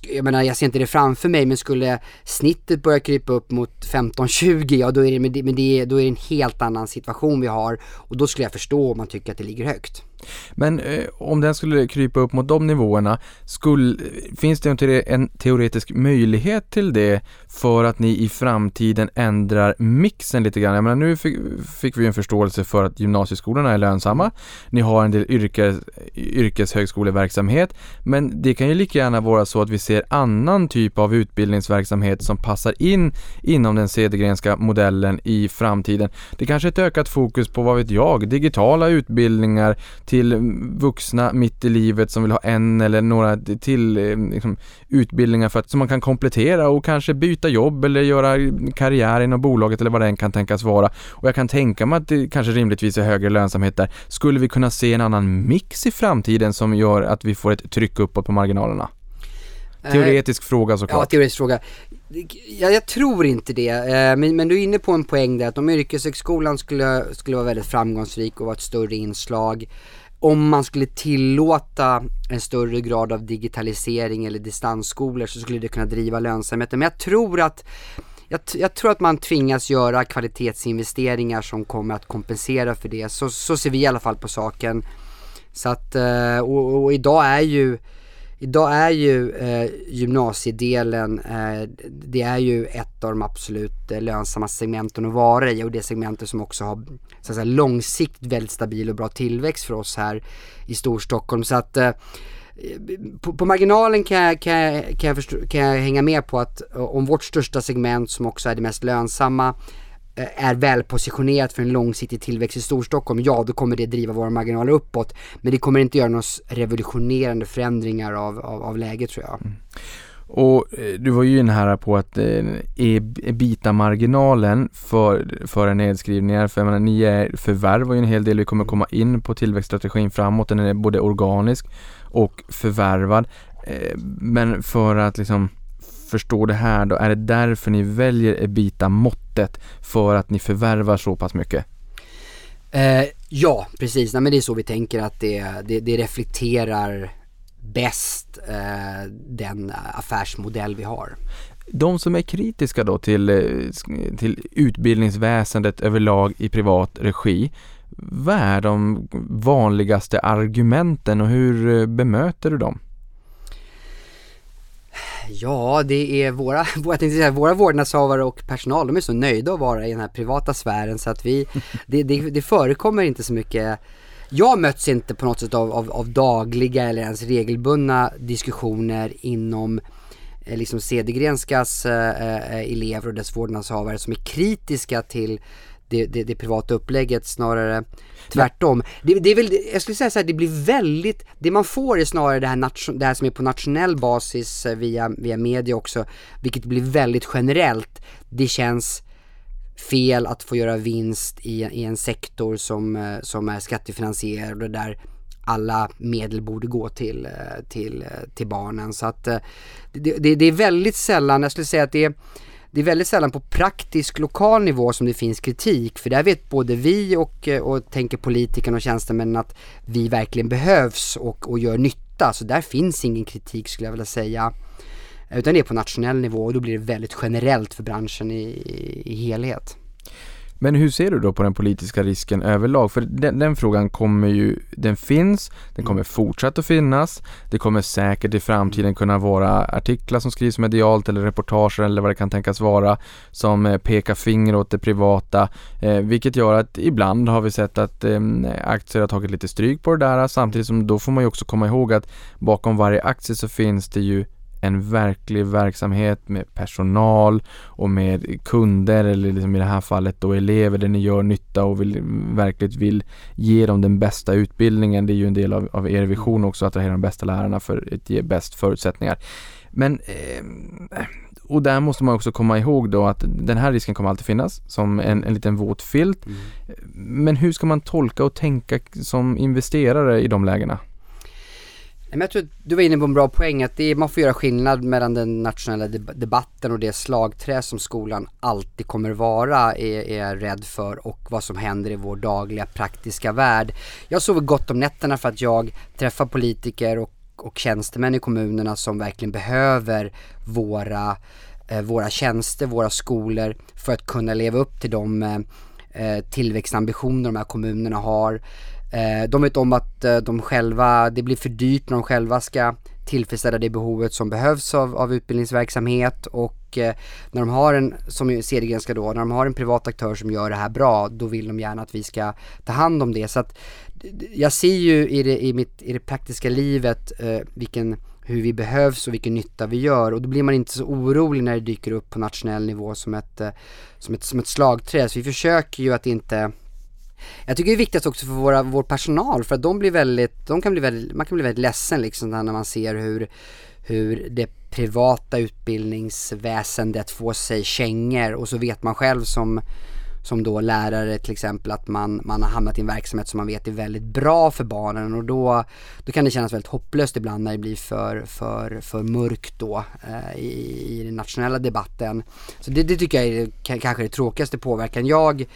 jag menar jag ser inte det framför mig men skulle snittet börja krypa upp mot 15-20 ja då är, det, men det, då är det en helt annan situation vi har och då skulle jag förstå om man tycker att det ligger högt. Men eh, om den skulle krypa upp mot de nivåerna, skulle, finns det en, en teoretisk möjlighet till det för att ni i framtiden ändrar mixen lite grann? Jag menar, nu fick, fick vi en förståelse för att gymnasieskolorna är lönsamma. Ni har en del yrkes, yrkeshögskoleverksamhet, men det kan ju lika gärna vara så att vi ser annan typ av utbildningsverksamhet som passar in inom den Cedergrenska modellen i framtiden. Det kanske är ett ökat fokus på, vad vet jag, digitala utbildningar till vuxna mitt i livet som vill ha en eller några till eh, liksom, utbildningar för att, som man kan komplettera och kanske byta jobb eller göra karriär inom bolaget eller vad det än kan tänkas vara. Och jag kan tänka mig att det kanske rimligtvis är högre lönsamhet där. Skulle vi kunna se en annan mix i framtiden som gör att vi får ett tryck uppåt på marginalerna? Teoretisk fråga Ja, såklart. teoretisk fråga. Ja, jag tror inte det, eh, men, men du är inne på en poäng där att om yrkeshögskolan skulle, skulle vara väldigt framgångsrik och vara ett större inslag om man skulle tillåta en större grad av digitalisering eller distansskolor så skulle det kunna driva lönsamheten. Men jag tror att jag, jag tror att man tvingas göra kvalitetsinvesteringar som kommer att kompensera för det. Så, så ser vi i alla fall på saken. Så att, eh, och, och idag är ju Idag är ju eh, gymnasiedelen, eh, det är ju ett av de absolut eh, lönsamma segmenten att vara i och det segmentet som också har så att säga, långsiktigt väldigt stabil och bra tillväxt för oss här i Storstockholm. Så att eh, på, på marginalen kan jag, kan, jag, kan, jag förstå, kan jag hänga med på att eh, om vårt största segment som också är det mest lönsamma Eh, är välpositionerat för en långsiktig tillväxt i Storstockholm, ja då kommer det driva våra marginaler uppåt. Men det kommer inte göra några revolutionerande förändringar av, av, av läget tror jag. Mm. Och eh, du var ju inne här på att eh, ebita-marginalen för, för nedskrivningar, för jag menar, ni är förvärvar ju en hel del, vi kommer komma in på tillväxtstrategin framåt, den är både organisk och förvärvad. Eh, Men för att liksom förstå det här då, är det därför ni väljer ebita-måttet för att ni förvärvar så pass mycket? Eh, ja, precis. Nej, men det är så vi tänker att det, det, det reflekterar bäst eh, den affärsmodell vi har. De som är kritiska då till, eh, till utbildningsväsendet överlag i privat regi, vad är de vanligaste argumenten och hur eh, bemöter du dem? Ja, det är våra, jag tänkte säga, våra vårdnadshavare och personal, de är så nöjda att vara i den här privata sfären så att vi, det, det, det förekommer inte så mycket. Jag möts inte på något sätt av, av, av dagliga eller ens regelbundna diskussioner inom eh, liksom Cedergrenskas eh, eh, elever och dess vårdnadshavare som är kritiska till det, det, det privata upplägget snarare tvärtom. Det, det är väl, jag skulle säga så här, det blir väldigt, det man får är snarare det här, nation, det här som är på nationell basis via, via media också, vilket blir väldigt generellt. Det känns fel att få göra vinst i, i en sektor som, eh, som är skattefinansierad och där alla medel borde gå till, eh, till, eh, till barnen. Så att det, det, det är väldigt sällan, jag skulle säga att det är det är väldigt sällan på praktisk lokal nivå som det finns kritik för där vet både vi och, eh, och tänker politikerna och tjänstemännen att vi verkligen behövs och, och gör nytta. Så där finns ingen kritik skulle jag vilja säga. Utan det är på nationell nivå och då blir det väldigt generellt för branschen i, i, i helhet. Men hur ser du då på den politiska risken överlag? För den, den, frågan kommer ju, den finns, den kommer fortsätta att finnas. Det kommer säkert i framtiden kunna vara artiklar som skrivs medialt eller reportage eller vad det kan tänkas vara som eh, pekar finger åt det privata. Eh, vilket gör att ibland har vi sett att eh, aktier har tagit lite stryk på det där samtidigt som då får man ju också komma ihåg att bakom varje aktie så finns det ju en verklig verksamhet med personal och med kunder eller liksom i det här fallet då elever där ni gör nytta och vill, verkligen vill ge dem den bästa utbildningen. Det är ju en del av, av er vision också att attrahera de bästa lärarna för att ge bäst förutsättningar. Men eh, och där måste man också komma ihåg då att den här risken kommer alltid finnas som en, en liten våt filt. Mm. Men hur ska man tolka och tänka som investerare i de lägena? Men jag tror att du var inne på en bra poäng att det är, man får göra skillnad mellan den nationella debatten och det slagträ som skolan alltid kommer vara, är, är jag rädd för och vad som händer i vår dagliga praktiska värld. Jag sover gott om nätterna för att jag träffar politiker och och, tjänstemän i kommunerna som verkligen behöver våra, eh, våra tjänster, våra skolor för att kunna leva upp till de eh, eh tillväxtambitioner de här kommunerna har. Eh, de vet om att eh, de själva, det blir för dyrt när de själva ska tillfredsställa det behovet som behövs av, av utbildningsverksamhet och eh, när de har en, som Cedergrenska då, när de har en privat aktör som gör det här bra, då vill de gärna att vi ska ta hand om det. Så att jag ser ju i det, i mitt, i det praktiska livet eh, vilken, hur vi behövs och vilken nytta vi gör och då blir man inte så orolig när det dyker upp på nationell nivå som ett, eh, som ett, som ett slagträ. Så vi försöker ju att inte jag tycker det är viktigt också för våra, vår personal för att de blir väldigt, de kan bli väldigt, man kan bli väldigt ledsen liksom när man ser hur, hur det privata utbildningsväsendet får sig kängor och så vet man själv som som då lärare till exempel att man, man har hamnat i en verksamhet som man vet är väldigt bra för barnen och då, då kan det kännas väldigt hopplöst ibland när det blir för, för, för mörkt då eh, i, i den nationella debatten. Så det, det tycker jag är kanske det tråkigaste påverkan. Jag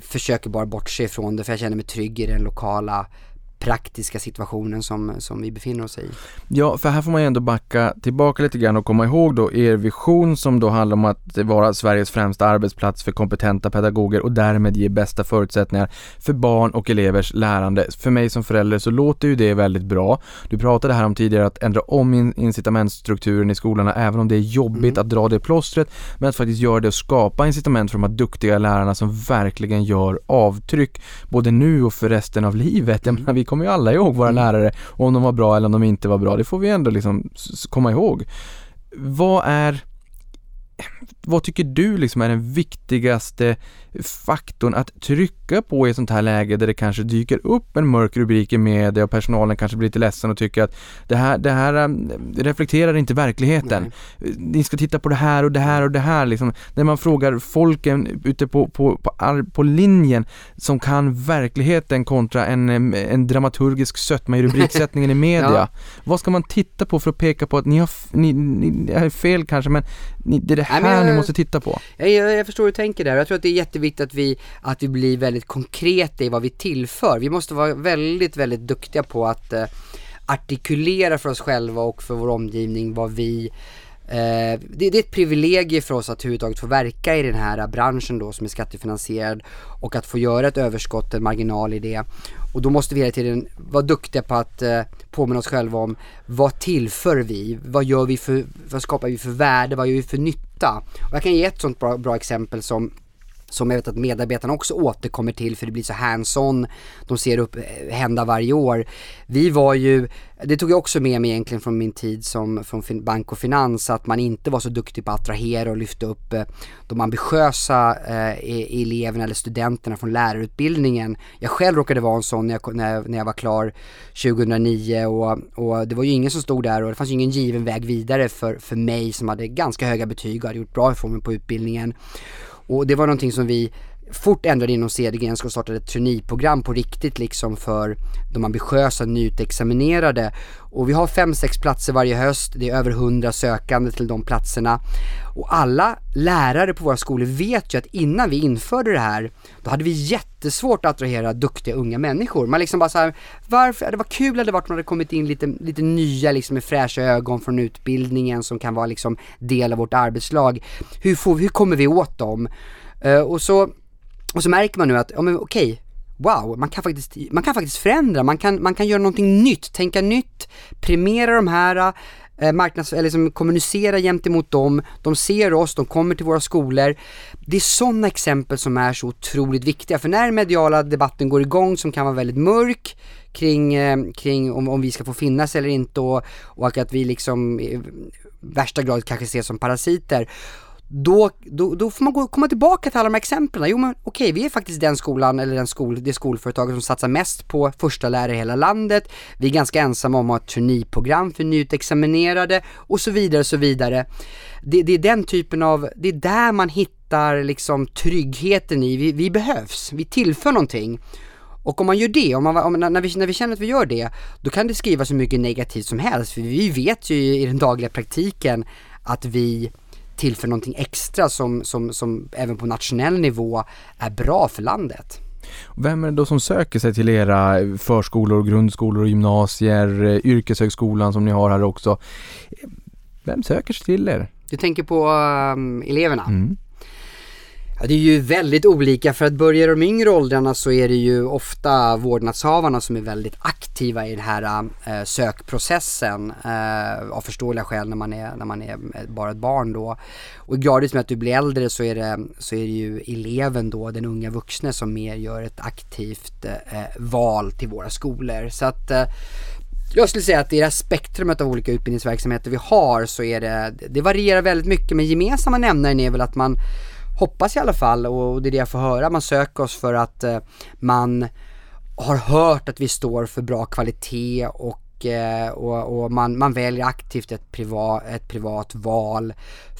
försöker bara bortse ifrån det för jag känner mig trygg i den lokala praktiska situationen som, som vi befinner oss i. Ja, för här får man ju ändå backa tillbaka lite grann och komma ihåg då er vision som då handlar om att vara Sveriges främsta arbetsplats för kompetenta pedagoger och därmed ge bästa förutsättningar för barn och elevers lärande. För mig som förälder så låter ju det väldigt bra. Du pratade här om tidigare att ändra om incitamentstrukturen i skolorna även om det är jobbigt mm. att dra det plåstret men att faktiskt göra det och skapa incitament för de här duktiga lärarna som verkligen gör avtryck både nu och för resten av livet. Vi kommer ju alla ihåg våra mm. lärare, om de var bra eller om de inte var bra. Det får vi ändå liksom komma ihåg. Vad är vad tycker du liksom är den viktigaste faktorn att trycka på i ett sånt här läge där det kanske dyker upp en mörk rubrik i media och personalen kanske blir lite ledsen och tycker att det här, det här um, reflekterar inte verkligheten. Nej. Ni ska titta på det här och det här och det här liksom. När man frågar folken ute på, på, på, på linjen som kan verkligheten kontra en, en dramaturgisk sötma i rubriksättningen i media. ja. Vad ska man titta på för att peka på att ni har, ni, ni, ni har fel kanske men ni, det är det här Nej, jag, ni måste titta på? Jag, jag, jag förstår hur du tänker där. Jag tror att det är jätteviktigt att vi, att vi blir väldigt konkreta i vad vi tillför. Vi måste vara väldigt, väldigt duktiga på att eh, artikulera för oss själva och för vår omgivning vad vi Eh, det, det, är ett privilegium för oss att överhuvudtaget få verka i den här branschen då som är skattefinansierad och att få göra ett överskott, en marginal i det. Och då måste vi hela tiden vara duktiga på att eh, påminna oss själva om vad tillför vi? Vad gör vi för, vad skapar vi för värde? Vad gör vi för nytta? Och jag kan ge ett sånt bra, bra exempel som som jag vet att medarbetarna också återkommer till för det blir så hands-on, de ser upp eh, hända varje år. Vi var ju, det tog jag också med mig egentligen från min tid som från bank och finans, att man inte var så duktig på att attrahera och lyfta upp eh, de ambitiösa eh, e-, eleverna eller studenterna från lärarutbildningen. Jag själv råkade vara en sån när jag, när, när jag var klar 2009 och, och det var ju ingen som stod där och det fanns ju ingen given väg vidare för, för mig som hade ganska höga betyg och hade gjort bra ifrån mig på utbildningen. Och det var någonting som vi fort ändrade inom Cedergrenska och startade ett traineeprogram på riktigt liksom för de ambitiösa nyutexaminerade. Och vi har 5-6 platser varje höst, det är över 100 sökande till de platserna. Och alla lärare på våra skolor vet ju att innan vi införde det här, då hade vi jättesvårt att attrahera duktiga unga människor. Man liksom bara såhär, varför, det var kul hade varit om det hade kommit in lite, lite nya liksom med fräscha ögon från utbildningen som kan vara liksom del av vårt arbetslag. Hur, får, hur kommer vi åt dem? Uh, och så och så märker man nu att, ja men okej, wow, man kan faktiskt, man kan faktiskt förändra, man kan, man kan göra någonting nytt, tänka nytt, premiera de här, eh, marknads, eller liksom kommunicera gentemot dem, de ser oss, de kommer till våra skolor. Det är sådana exempel som är så otroligt viktiga, för när den mediala debatten går igång som kan vara väldigt mörk kring, eh, kring om, om vi ska få finnas eller inte och, och att vi liksom i värsta grad kanske ses som parasiter då, då, då får man gå, komma tillbaka till alla de här exemplen. Jo men okej, vi är faktiskt den skolan eller den skol, det skolföretaget som satsar mest på första lärare i hela landet. Vi är ganska ensamma om att ha ett traineeprogram för nyutexaminerade och så vidare och så vidare. Det, det, är den typen av, det är där man hittar liksom tryggheten i, vi, vi behövs, vi tillför någonting. Och om man gör det, om man, om, när, vi, när vi känner att vi gör det, då kan det skrivas så mycket negativt som helst. För vi vet ju i den dagliga praktiken att vi tillför någonting extra som, som, som även på nationell nivå är bra för landet. Vem är det då som söker sig till era förskolor, grundskolor, gymnasier, eh, yrkeshögskolan som ni har här också? Vem söker sig till er? Du tänker på um, eleverna? Mm. Ja, det är ju väldigt olika för att börja i de yngre åldrarna så är det ju ofta vårdnadshavarna som är väldigt aktiva i den här äh, sökprocessen äh, av förståeliga skäl när man, är, när man är eh, bara ett barn då. Och gradvis med att du blir äldre så är, det, så är det ju eleven då, den unga vuxne som mer gör ett aktivt äh, val till våra skolor. Så att jag skulle säga att i det här spektrumet av olika utbildningsverksamheter vi har så är det, det varierar väldigt mycket men gemensamma nämnaren är väl att man hoppas i alla fall och det är det jag får höra, man söker oss för att eh, man har hört att vi står för bra kvalitet och, eh, och, och man, man, väljer aktivt ett, privat, ett privat val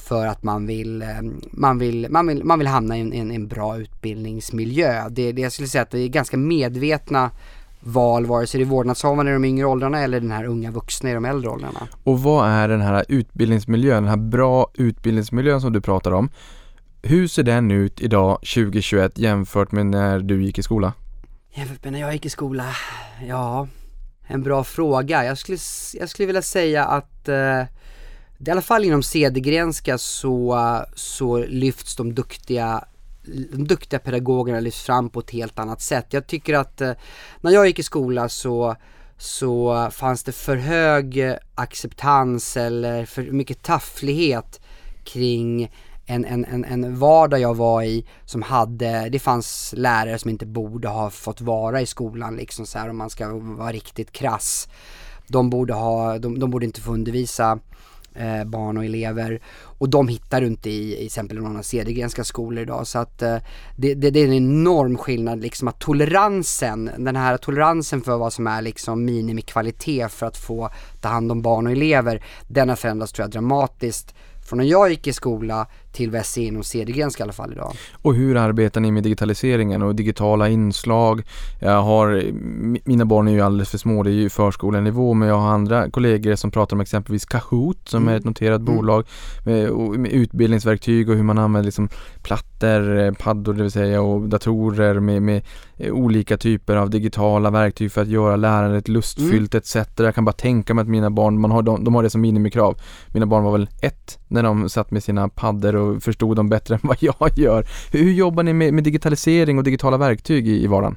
för att man vill, eh, man vill, man vill, man vill hamna i en, en, en bra utbildningsmiljö. Det, det jag skulle säga att det är ganska medvetna val, vare sig det är vårdnadshavarna i de yngre åldrarna eller den här unga vuxna i de äldre åldrarna. Och vad är den här utbildningsmiljön, den här bra utbildningsmiljön som du pratar om? Hur ser den ut idag 2021 jämfört med när du gick i skola? Jämfört med när jag gick i skola? Ja, en bra fråga. Jag skulle, jag skulle vilja säga att eh, i alla fall inom Cedergrenska så, så lyfts de duktiga de duktiga pedagogerna lyfts fram på ett helt annat sätt. Jag tycker att eh, när jag gick i skola så, så fanns det för hög acceptans eller för mycket tafflighet kring en, en, en, en vardag jag var i som hade, det fanns lärare som inte borde ha fått vara i skolan liksom så här om man ska vara riktigt krass. De borde ha, de, de borde inte få undervisa eh, barn och elever och de hittar du inte i, i exempel av Cedergrenska skolor idag så att eh, det, det, det, är en enorm skillnad liksom att toleransen, den här toleransen för vad som är liksom minimikvalitet för att få ta hand om barn och elever, den har förändrats tror jag dramatiskt från när jag gick i skola till ser inom Cedergrenska i alla fall idag. Och hur arbetar ni med digitaliseringen och digitala inslag? Jag har, mina barn är ju alldeles för små, det är ju förskolenivå, men jag har andra kollegor som pratar om exempelvis Kahoot som mm. är ett noterat mm. bolag med, med, utbildningsverktyg och hur man använder liksom plattor, eh, paddor det vill säga och datorer med, med eh, olika typer av digitala verktyg för att göra lärandet lustfyllt mm. etc. Jag kan bara tänka mig att mina barn, man har, de, de har det som minimikrav. Mina barn var väl ett när de satt med sina paddor och förstod dem bättre än vad jag gör. Hur jobbar ni med, med digitalisering och digitala verktyg i, i vardagen?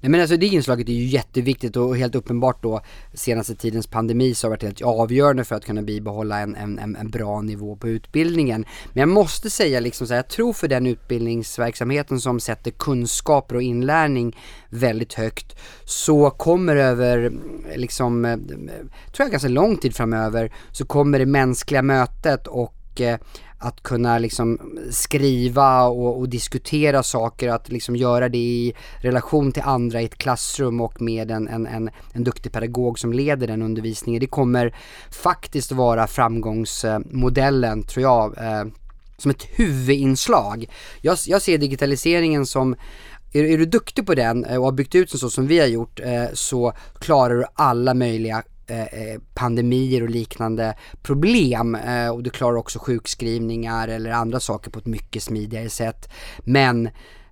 Nej men alltså det inslaget är ju jätteviktigt och helt uppenbart då senaste tidens pandemi så har varit helt avgörande för att kunna bibehålla en, en, en bra nivå på utbildningen. Men jag måste säga liksom så här, jag tror för den utbildningsverksamheten som sätter kunskaper och inlärning väldigt högt så kommer över liksom, eh, tror jag ganska lång tid framöver så kommer det mänskliga mötet och eh, att kunna liksom skriva och, och, diskutera saker, att liksom göra det i relation till andra i ett klassrum och med en, en, en, en duktig pedagog som leder den undervisningen. Det kommer faktiskt vara framgångsmodellen tror jag, eh, som ett huvudinslag. Jag, jag ser digitaliseringen som är, är, du duktig på den eh, och har byggt ut den så som vi har gjort eh, så klarar du alla möjliga Eh, eh, pandemier och liknande problem eh, och du klarar också sjukskrivningar eller andra saker på ett mycket smidigare sätt. Men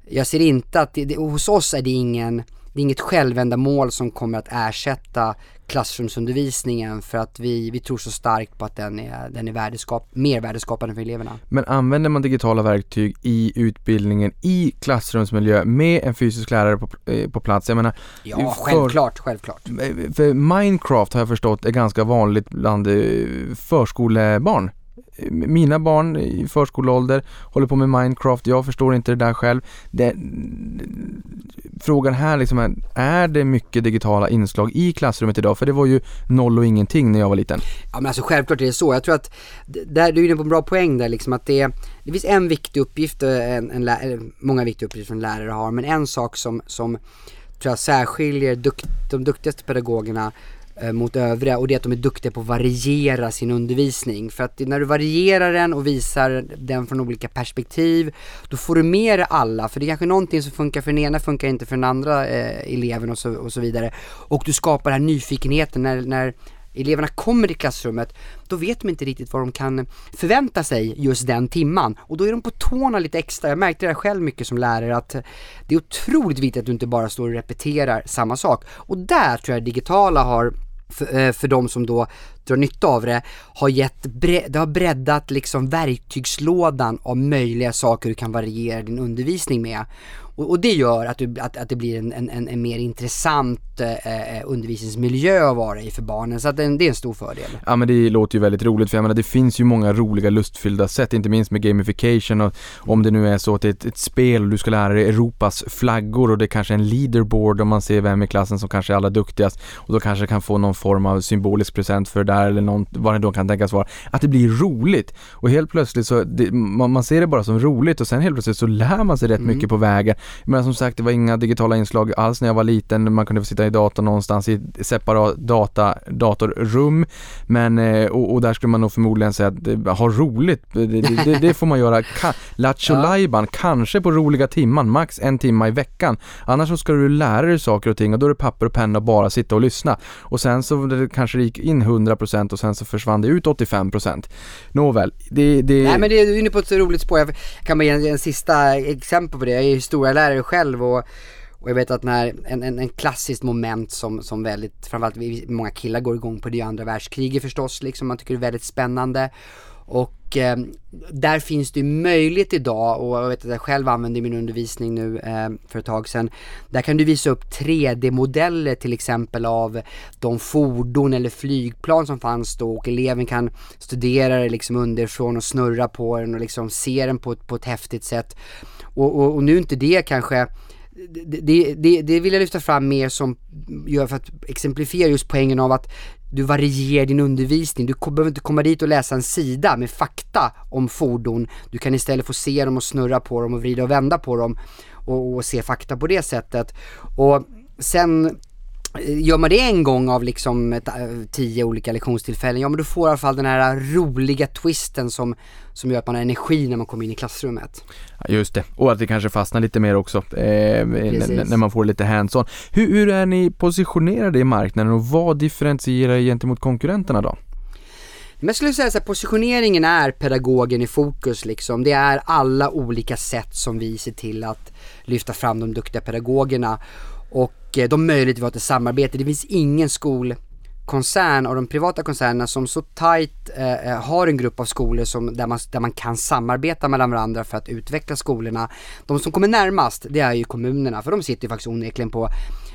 jag ser inte att, det, det, hos oss är det ingen, det är inget självändamål som kommer att ersätta klassrumsundervisningen för att vi, vi tror så starkt på att den är, den är värdeskap, mer värdeskapande för eleverna. Men använder man digitala verktyg i utbildningen i klassrumsmiljö med en fysisk lärare på, eh, på plats? Jag menar, ja, för, självklart, självklart. För Minecraft har jag förstått är ganska vanligt bland eh, förskolebarn mina barn i förskoleålder håller på med Minecraft, jag förstår inte det där själv. Det, frågan här liksom är, är det mycket digitala inslag i klassrummet idag? För det var ju noll och ingenting när jag var liten. Ja men alltså självklart är det så. Jag tror att, där, du är inne på en bra poäng där liksom att det, det finns en viktig uppgift, eh, en, en, en många viktiga uppgifter som lärare har, men en sak som, som tror jag särskiljer dukt, de duktigaste pedagogerna Eh, mot övriga och det är att de är duktiga på att variera sin undervisning. För att när du varierar den och visar den från olika perspektiv, då får du med alla. För det är kanske någonting som funkar för den ena funkar inte för den andra eh, eleven och så, och så vidare. Och du skapar den här nyfikenheten när, när eleverna kommer till klassrummet, då vet de inte riktigt vad de kan förvänta sig just den timman. Och då är de på tårna lite extra. Jag märkte det själv mycket som lärare att det är otroligt viktigt att du inte bara står och repeterar samma sak. Och där tror jag digitala har Eh, för, för de som då drar nytta av det, har gett, det har breddat liksom verktygslådan av möjliga saker du kan variera din undervisning med. Och, och det gör att, du, att, att det blir en, en, en mer intressant eh, eh, undervisningsmiljö att vara i för barnen. Så att det, det är en stor fördel. Ja men det låter ju väldigt roligt för jag menar det finns ju många roliga lustfyllda sätt, inte minst med gamification och om det nu är så att det är ett, ett spel och du ska lära dig Europas flaggor och det är kanske är en leaderboard om man ser vem i klassen som kanske är allra duktigast och då kanske kan få någon form av symbolisk present för det där eller någon, vad det då kan tänkas vara. Att det blir roligt och helt plötsligt så, det, man, man ser det bara som roligt och sen helt plötsligt så lär man sig rätt Mm. mycket på vägen. Men som sagt det var inga digitala inslag alls när jag var liten, man kunde få sitta i datorn någonstans i ett separat data, datorrum men eh, och, och där skulle man nog förmodligen säga att ha roligt, det, det, det, får man göra. Ka, Lattjo Ja. kanske på roliga timman, max en timma i veckan. Annars så ska du lära dig saker och ting och då är det papper och penna och bara sitta och lyssna. Och sen så kanske det gick in 100% och sen så försvann det ut 85%. Nåväl, det, det... Nej men det är du är inne på ett roligt spår. Jag kan bara ge en, en sista exempel på det. Jag är historielärare själv och, och jag vet att när en, en, en klassiskt moment som, som väldigt, framförallt vi, många killar går igång på det är andra världskriget förstås liksom. Man tycker det är väldigt spännande. Och eh, där finns det ju möjlighet idag och jag vet att jag själv använde i min undervisning nu eh, för ett tag sedan. Där kan du visa upp 3D-modeller till exempel av de fordon eller flygplan som fanns då och eleven kan studera det liksom underifrån och snurra på den och liksom se den på, ett- på ett häftigt sätt. Och, och, och nu är inte det kanske det, det, det, vill jag lyfta fram mer som, gör för att exemplifiera just poängen av att du varierar din undervisning. Du behöver inte komma dit och läsa en sida med fakta om fordon. Du kan istället få se dem och snurra på dem och vrida och vända på dem och, och se fakta på det sättet. Och sen Gör man det en gång av liksom ett, eh, tio olika lektionstillfällen, ja men då får du i alla fall den här roliga twisten som, som gör att man har energi när man kommer in i klassrummet. Just det, och att det kanske fastnar lite mer också eh, när man får lite hands-on. Hur, hur är ni positionerade i marknaden och vad differentierar er gentemot konkurrenterna då? Men jag skulle säga så här, positioneringen är pedagogen i fokus liksom. Det är alla olika sätt som vi ser till att lyfta fram de duktiga pedagogerna och Eh, de möjligheter vi har till samarbete. Det finns ingen skolkoncern av de privata koncernerna som så tight eh, eh, har en grupp av skolor som, där, man, där man kan samarbeta mellan varandra för att utveckla skolorna. De som kommer närmast det är ju kommunerna för de sitter ju faktiskt onekligen på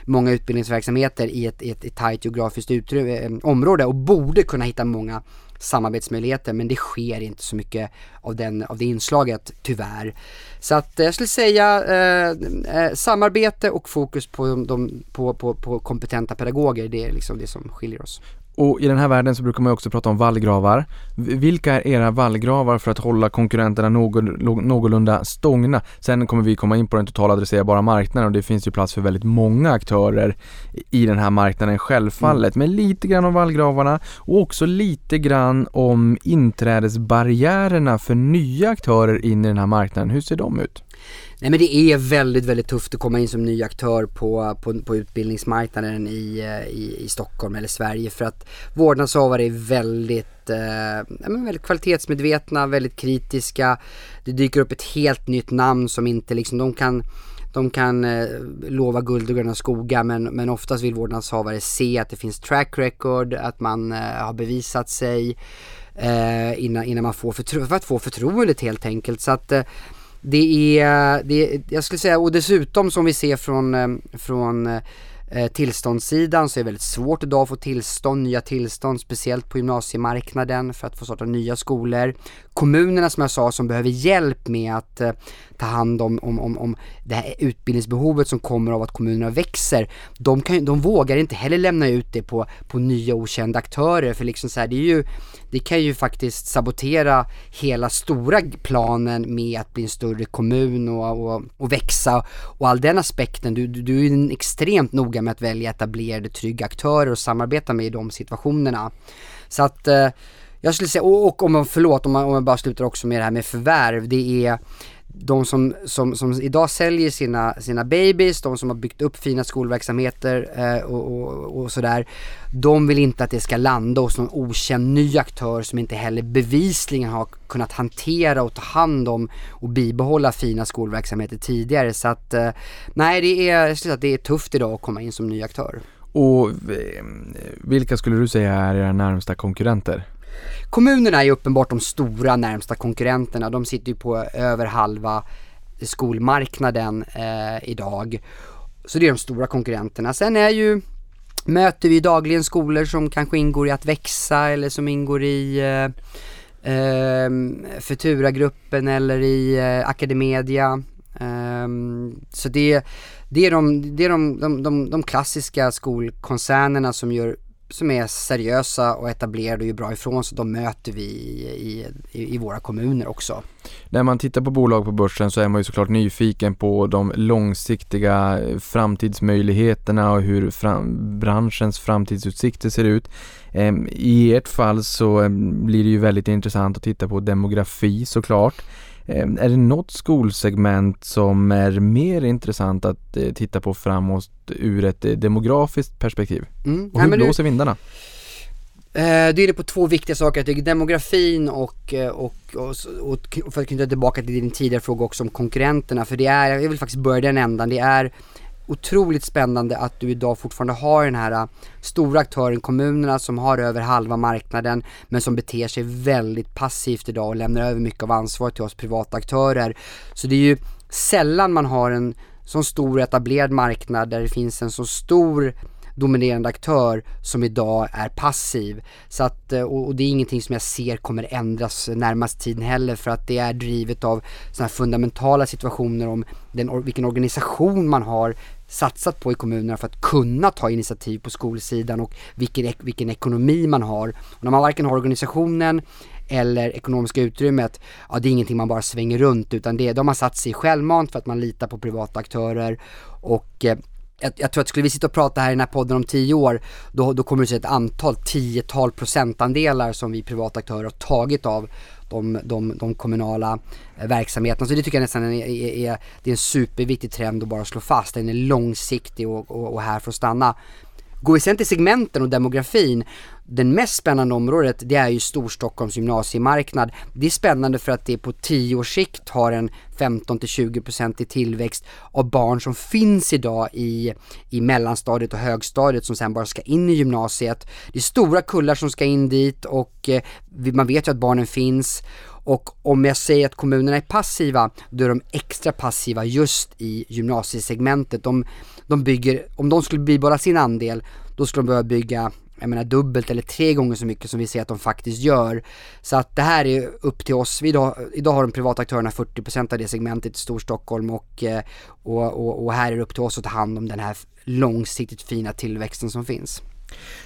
många utbildningsverksamheter i ett, i ett, ett tajt geografiskt utrymme, eh, område och borde kunna hitta många samarbetsmöjligheter men det sker inte så mycket av, den, av det inslaget tyvärr. Så att eh, jag skulle säga eh, eh, samarbete och fokus på, de, på, på, på kompetenta pedagoger, det är liksom det som skiljer oss. Och i den här världen så brukar man också prata om vallgravar. Vilka är era vallgravar för att hålla konkurrenterna någorlunda stångna? Sen kommer vi komma in på den totala adresserbara marknaden och det finns ju plats för väldigt många aktörer i den här marknaden självfallet. Men lite grann om vallgravarna och också lite grann om inträdesbarriärerna för nya aktörer in i den här marknaden. Hur ser de ut? Nej men det är väldigt, väldigt tufft att komma in som ny aktör på, på, på utbildningsmarknaden i, eh, i, i Stockholm eller Sverige för att vårdnadshavare är väldigt, eh, ja, men väldigt kvalitetsmedvetna, väldigt kritiska. Det dyker upp ett helt nytt namn som inte liksom, de kan de kan eh, lova guld och gröna skogar men, men oftast vill vårdnadshavare se att det finns track record, att man eh, har bevisat sig eh, innan, innan man får förtro- för att få förtroendet helt enkelt. Så att eh, det är, det är, jag skulle säga, och dessutom som vi ser från, eh, från eh, tillståndssidan så är det väldigt svårt idag att få tillstånd, nya tillstånd, speciellt på gymnasiemarknaden för att få starta nya skolor. Kommunerna som jag sa som behöver hjälp med att eh, ta hand om, om, om, om det här utbildningsbehovet som kommer av att kommunerna växer. De, kan, de vågar inte heller lämna ut det på, på nya okända aktörer för liksom så här, det är ju det kan ju faktiskt sabotera hela stora planen med att bli en större kommun och, och, och växa och all den aspekten. Du, du, du är extremt noga med att välja etablerade trygga aktörer och samarbeta med i de situationerna. Så att eh, jag skulle säga, och, och om man, förlåt om man, om man bara slutar också med det här med förvärv, det är de som, som, som idag säljer sina, sina babies, de som har byggt upp fina skolverksamheter eh, och, och, och sådär. De vill inte att det ska landa hos någon okänd ny aktör som inte heller bevisligen har kunnat hantera och ta hand om och bibehålla fina skolverksamheter tidigare. Så att eh, nej, det är, jag skulle säga att det är tufft idag att komma in som ny aktör. Och eh, vilka skulle du säga är era närmsta konkurrenter? Kommunerna är ju uppenbart de stora närmsta konkurrenterna. De sitter ju på över halva skolmarknaden eh, idag. Så det är de stora konkurrenterna. Sen är ju, möter vi dagligen skolor som kanske ingår i att växa eller som ingår i eh, eh, Futura-gruppen eller i eh, Academedia. Eh, så det, det är, de, det är de, de, de, de klassiska skolkoncernerna som gör som är seriösa och etablerade och gör bra ifrån sig, de möter vi i, i, i, våra kommuner också. När man tittar på bolag på börsen så är man ju såklart nyfiken på de långsiktiga eh, framtidsmöjligheterna och hur fram, branschens framtidsutsikter ser ut. Ehm, I ert fall så ehm, blir det ju väldigt intressant att titta på demografi såklart. Ehm, är det något skolsegment som är mer intressant att eh, titta på framåt ur ett eh, demografiskt perspektiv? Mm. Och hur Nej, blåser du... vindarna? Eh, det är det på två viktiga saker. Det är demografin och, och, och, och för att knyta tillbaka till din tidigare fråga också om konkurrenterna. För det är, jag vill faktiskt börja den ändan, det är otroligt spännande att du idag fortfarande har den här äh, stora aktören, kommunerna som har över halva marknaden men som beter sig väldigt passivt idag och lämnar över mycket av ansvaret till oss privata aktörer. Så det är ju sällan man har en så stor etablerad marknad där det finns en så stor dominerande aktör som idag är passiv. Så att, eh, och det är ingenting som jag ser kommer ändras närmast tiden heller för att det är drivet av sådana här fundamentala situationer om den, vilken organisation man har satsat på i kommunerna för att kunna ta initiativ på skolsidan och vilken, vilken ekonomi man har. Och när man varken har organisationen eller ekonomiska utrymmet, ja det är ingenting man bara svänger runt utan det, de har satt sig självmant för att man litar på privata aktörer och eh, jag, jag, tror att skulle vi sitta och prata här i den här podden om tio år, då, då kommer det se ett antal, tiotal procentandelar som vi privata aktörer har tagit av de, de, de kommunala eh, verksamheterna. Så det tycker jag nästan är, är, det är en superviktig trend att bara slå fast. Den är långsiktig och, och, och här för att stanna. Går vi sen till segmenten och demografin, den mest spännande området det är ju Storstockholms gymnasiemarknad. Det är spännande för att det på 10 års sikt har en 15-20% i tillväxt av barn som finns idag i, i mellanstadiet och högstadiet som sen bara ska in i gymnasiet. Det är stora kullar som ska in dit och eh, man vet ju att barnen finns och om jag säger att kommunerna är passiva, då är de extra passiva just i gymnasiesegmentet. De, de bygger, om de skulle bibehålla sin andel, då skulle de behöva bygga jag menar dubbelt eller tre gånger så mycket som vi ser att de faktiskt gör. Så att det här är upp till oss. Idag, idag har de privata aktörerna 40% av det segmentet i Storstockholm och, eh, och, och, och här är det upp till oss att ta hand om den här långsiktigt fina tillväxten som finns.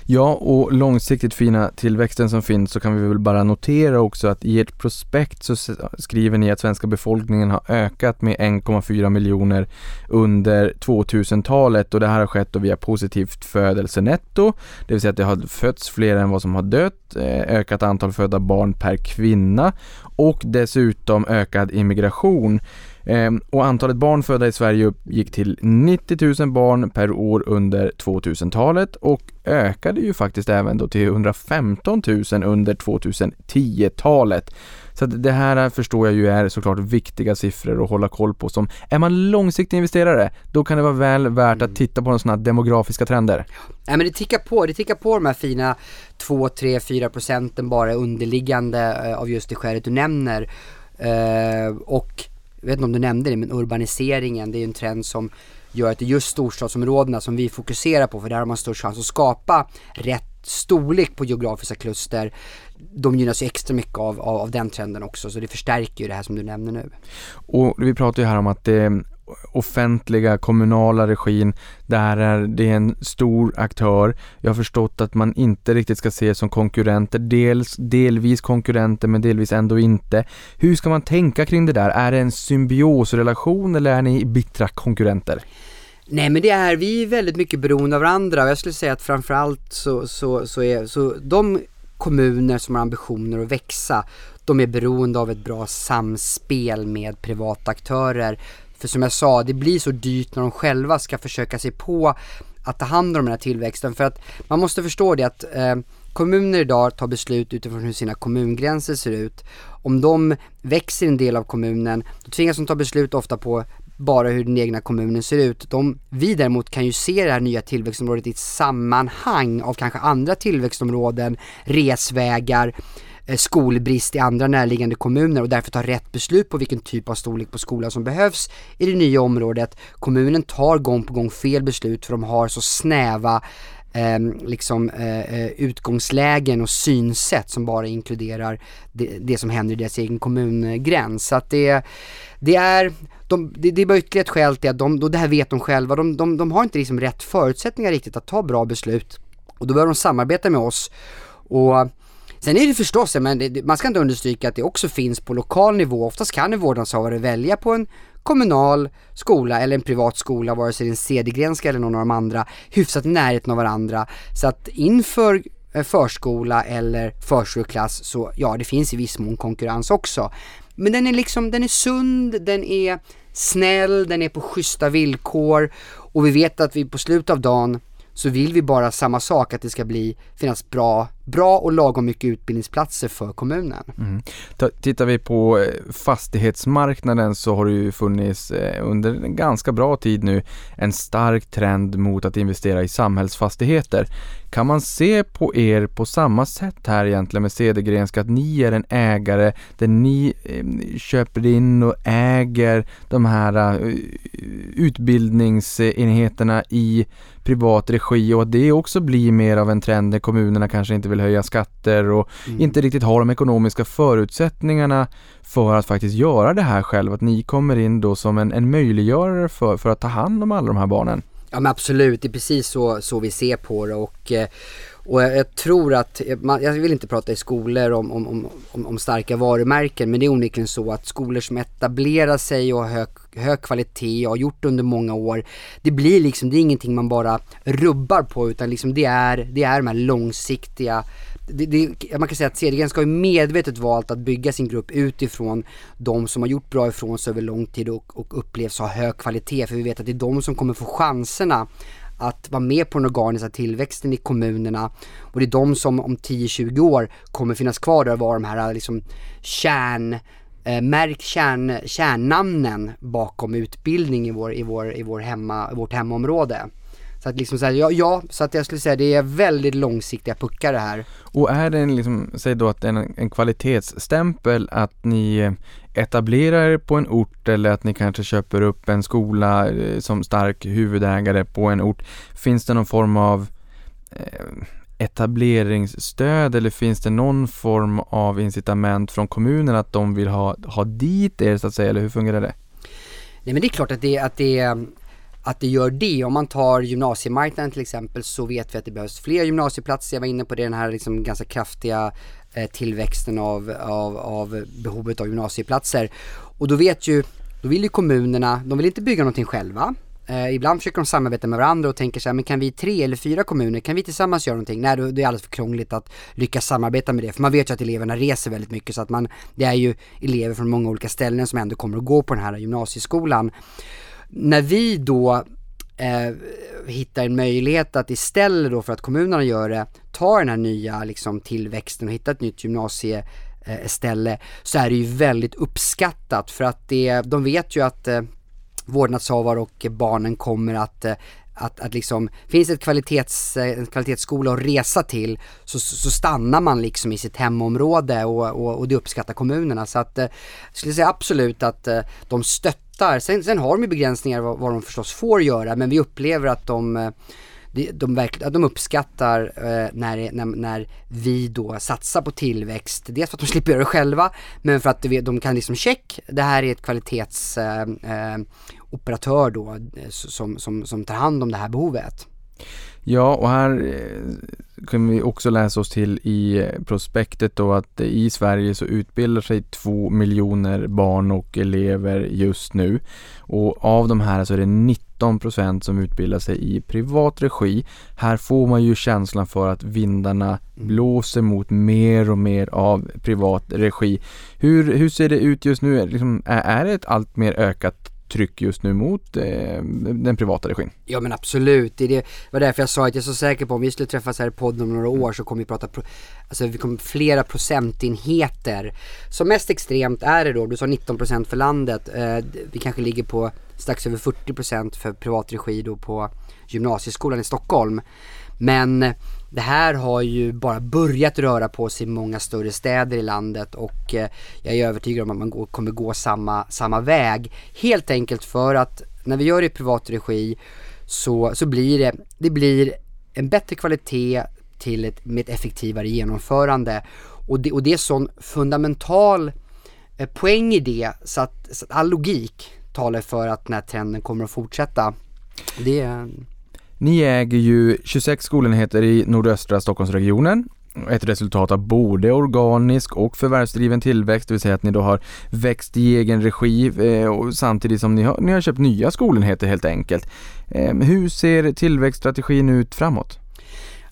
Ja, och långsiktigt fina tillväxten som finns så kan vi väl bara notera också att i ert prospekt så skriver ni att svenska befolkningen har ökat med 1,4 miljoner under 2000-talet och det här har skett då via positivt födelsenetto, det vill säga att det har fötts fler än vad som har dött, eh, ökat antal födda barn per kvinna och dessutom ökad immigration. Ehm, och antalet barn födda i Sverige uppgick till 90 000 barn per år under 2000-talet och ökade ju faktiskt även då till 115 000 under 2010-talet. Så det här förstår jag ju är såklart viktiga siffror att hålla koll på. Som är man långsiktig investerare, då kan det vara väl värt att titta på de sådana demografiska trender. Ja men det tickar på, det tickar på de här fina 2, 3, 4 procenten bara underliggande eh, av just det skälet du nämner. Uh, och jag vet inte om du nämnde det, men urbaniseringen det är ju en trend som gör att det är just storstadsområdena som vi fokuserar på, för där har man störst chans att skapa rätt storlek på geografiska kluster. De gynnas ju extra mycket av, av, av, den trenden också, så det förstärker ju det här som du nämner nu. Och vi pratar ju här om att det offentliga, kommunala regin. Där är det en stor aktör. Jag har förstått att man inte riktigt ska se som konkurrenter. Dels, delvis konkurrenter men delvis ändå inte. Hur ska man tänka kring det där? Är det en symbiosrelation eller är ni bittra konkurrenter? Nej men det är, vi är väldigt mycket beroende av varandra och jag skulle säga att framförallt så, så, så är, så de kommuner som har ambitioner att växa, de är beroende av ett bra samspel med privata aktörer. För som jag sa, det blir så dyrt när de själva ska försöka sig på att ta hand om den här tillväxten. För att man måste förstå det att eh, kommuner idag tar beslut utifrån hur sina kommungränser ser ut. Om de växer en del av kommunen, då tvingas de ta beslut ofta på bara hur den egna kommunen ser ut. De, vi däremot kan ju se det här nya tillväxtområdet i ett sammanhang av kanske andra tillväxtområden, resvägar, eh, Eh, skolbrist i andra närliggande kommuner och därför tar rätt beslut på vilken typ av storlek på skola som behövs i det nya området. Kommunen tar gång på gång fel beslut för de har så snäva ehm, liksom, eh, liksom, eh, utgångslägen och synsätt som bara inkluderar det, det, som händer i deras egen kommungräns. Så att det, det är, de, det, det är bara ytterligare ett skäl till att de, och det här vet de själva, de, de, de har inte liksom rätt förutsättningar riktigt att ta bra beslut och då behöver de samarbeta med oss. Och Sen är det förstås, men man ska inte understryka att det också finns på lokal nivå. Oftast kan en vårdnadshavare välja på en kommunal skola eller en privat skola, vare sig det är en Cedergrenska eller någon av de andra, hyfsat i närheten av varandra. Så att inför eh, förskola eller förskoleklass så ja, det finns i viss mån konkurrens också. Men den är liksom, den är sund, den är snäll, den är på schyssta villkor och vi vet att vi på slutet av dagen så vill vi bara samma sak, att det ska bli, finnas bra, bra och lagom mycket utbildningsplatser för kommunen. Mm. Tittar vi på eh, fastighetsmarknaden så har det ju funnits eh, under en ganska bra tid nu en stark trend mot att investera i samhällsfastigheter. Kan man se på er på samma sätt här egentligen med Cedergrenska, att ni är en ägare där ni eh, köper in och äger de här eh, utbildningsenheterna i privat regi och att det också blir mer av en trend där kommunerna kanske inte vill höja skatter och mm. inte riktigt har de ekonomiska förutsättningarna för att faktiskt göra det här själv. Att ni kommer in då som en, en möjliggörare för, för att ta hand om alla de här barnen. Ja men absolut, det är precis så, så vi ser på det och eh, och jag, tror att, jag vill inte prata i skolor om, om, om, om, starka varumärken men det är onekligen så att skolor som etablerar sig och har hög, hög kvalitet och har gjort det under många år. Det blir liksom, det är ingenting man bara rubbar på utan liksom det är, det är de här långsiktiga det, det, man kan säga att Cedergren ska ju medvetet valt att bygga sin grupp utifrån de som har gjort bra ifrån sig över lång tid och, och upplevs ha hög kvalitet. För vi vet att det är de som kommer få chanserna att vara med på den organiska tillväxten i kommunerna och det är de som om 10-20 år kommer finnas kvar där och vara de här liksom kärn eh, märk kärn, kärnnamnen bakom utbildning i, vår, i, vår, i, vår hemma, i vårt hemområde. Så att liksom så här, ja, ja, så att jag skulle säga det är väldigt långsiktiga puckar det här. Och är det en liksom, säg då att det är en, en kvalitetsstämpel att ni eh, etablerar er på en ort eller att ni kanske köper upp en skola eh, som stark huvudägare på en ort. Finns det någon form av eh, etableringsstöd eller finns det någon form av incitament från kommunen att de vill ha, ha dit er så att säga eller hur fungerar det? Nej men det är klart att det, att det att det gör det. Om man tar gymnasiemarknaden till exempel så vet vi att det behövs fler gymnasieplatser. Jag var inne på det, den här liksom ganska kraftiga Eh, tillväxten av, av, av behovet av gymnasieplatser. Och då vet ju, då vill ju kommunerna, de vill inte bygga någonting själva. Eh, ibland försöker de samarbeta med varandra och tänker så här, men kan vi tre eller fyra kommuner, kan vi tillsammans göra någonting? Nej, då, det är alldeles för krångligt att lyckas samarbeta med det. För man vet ju att eleverna reser väldigt mycket så att man, det är ju elever från många olika ställen som ändå kommer att gå på den här gymnasieskolan när vi då eh, hittar en möjlighet att istället då för att kommunerna gör det, ta den här nya liksom, tillväxten och hitta ett nytt gymnasieställe eh, så är det ju väldigt uppskattat för att det, de vet ju att eh, vårdnadshavare och barnen kommer att eh, att, att liksom, finns det ett kvalitets, eh, en kvalitetsskola att resa till så, så stannar man liksom i sitt hemområde och, och, och det uppskattar kommunerna. Så att, eh, jag skulle säga absolut att eh, de stöttar. Sen, sen har de ju begränsningar vad, vad de förstås får göra men vi upplever att de eh, de, de, verkligen, de uppskattar eh, när, när, när vi då satsar på tillväxt. Dels för att de slipper göra det själva, men för att de, de kan liksom check, det här är ett kvalitetsoperatör eh, eh då eh, som, som, som tar hand om det här behovet. Ja, och här kan vi också läsa oss till i prospektet då att i Sverige så utbildar sig två miljoner barn och elever just nu. Och av de här så är det 90 19% som utbildar sig i privat regi. Här får man ju känslan för att vindarna blåser mot mer och mer av privat regi. Hur, hur ser det ut just nu? Liksom, är, är det ett allt mer ökat tryck just nu mot eh, den privata regin? Ja men absolut, det, är det var därför jag sa att jag är så säker på om vi skulle träffas här i podden om några år så kommer vi prata, pro, alltså vi kommer flera procentenheter. Som mest extremt är det då, du sa 19% för landet, eh, vi kanske ligger på strax över 40% för privat regi då på gymnasieskolan i Stockholm. Men det här har ju bara börjat röra på sig i många större städer i landet och eh, jag är övertygad om att man kommer gå samma, samma väg. Helt enkelt för att när vi gör det i privat regi så, så blir det, det blir en bättre kvalitet till ett, med ett effektivare genomförande. Och det, och det är sån fundamental eh, poäng i det så att, så att all logik talar för att den här trenden kommer att fortsätta. Det är ni äger ju 26 skolenheter i nordöstra Stockholmsregionen. Ett resultat av både organisk och förvärvsdriven tillväxt, det vill säga att ni då har växt i egen regi eh, samtidigt som ni har, ni har köpt nya skolenheter helt enkelt. Eh, hur ser tillväxtstrategin ut framåt?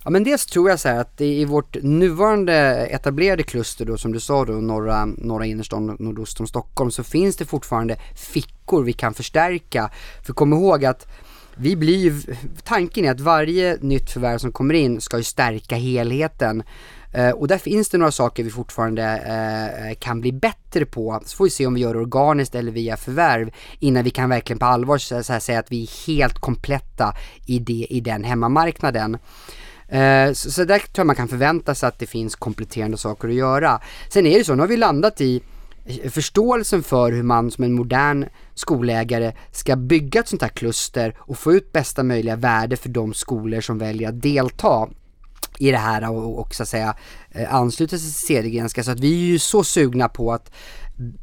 Ja men dels tror jag så här att i vårt nuvarande etablerade kluster då som du sa då norra, norra innerstan, nordost om Stockholm så finns det fortfarande fickor vi kan förstärka. För kom ihåg att vi blir ju, tanken är att varje nytt förvärv som kommer in ska ju stärka helheten. Eh, och där finns det några saker vi fortfarande eh, kan bli bättre på. Så får vi se om vi gör det organiskt eller via förvärv innan vi kan verkligen på allvar så, så här, säga att vi är helt kompletta i, det, i den hemmamarknaden. Eh, så, så där tror jag man kan förvänta sig att det finns kompletterande saker att göra. Sen är det så, nu har vi landat i förståelsen för hur man som en modern skolägare ska bygga ett sånt här kluster och få ut bästa möjliga värde för de skolor som väljer att delta i det här och, och så att säga eh, ansluta sig till Cedergrenska. Så att vi är ju så sugna på att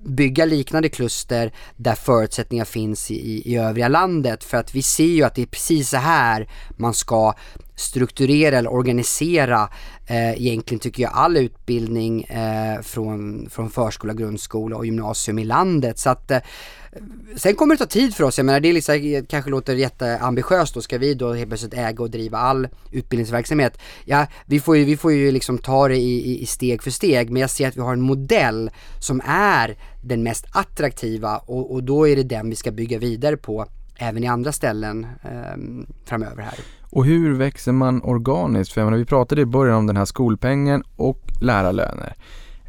bygga liknande kluster där förutsättningar finns i, i övriga landet. För att vi ser ju att det är precis så här man ska strukturera eller organisera eh, egentligen tycker jag all utbildning eh, från, från förskola, grundskola och gymnasium i landet. Så att eh, Sen kommer det ta tid för oss, jag menar det är liksom, kanske låter jätteambitiöst då, ska vi då helt plötsligt äga och driva all utbildningsverksamhet? Ja, vi får ju, vi får ju liksom ta det i, i, i steg för steg, men jag ser att vi har en modell som är den mest attraktiva och, och då är det den vi ska bygga vidare på även i andra ställen eh, framöver här. Och hur växer man organiskt? För jag menar, vi pratade i början om den här skolpengen och lärarlöner.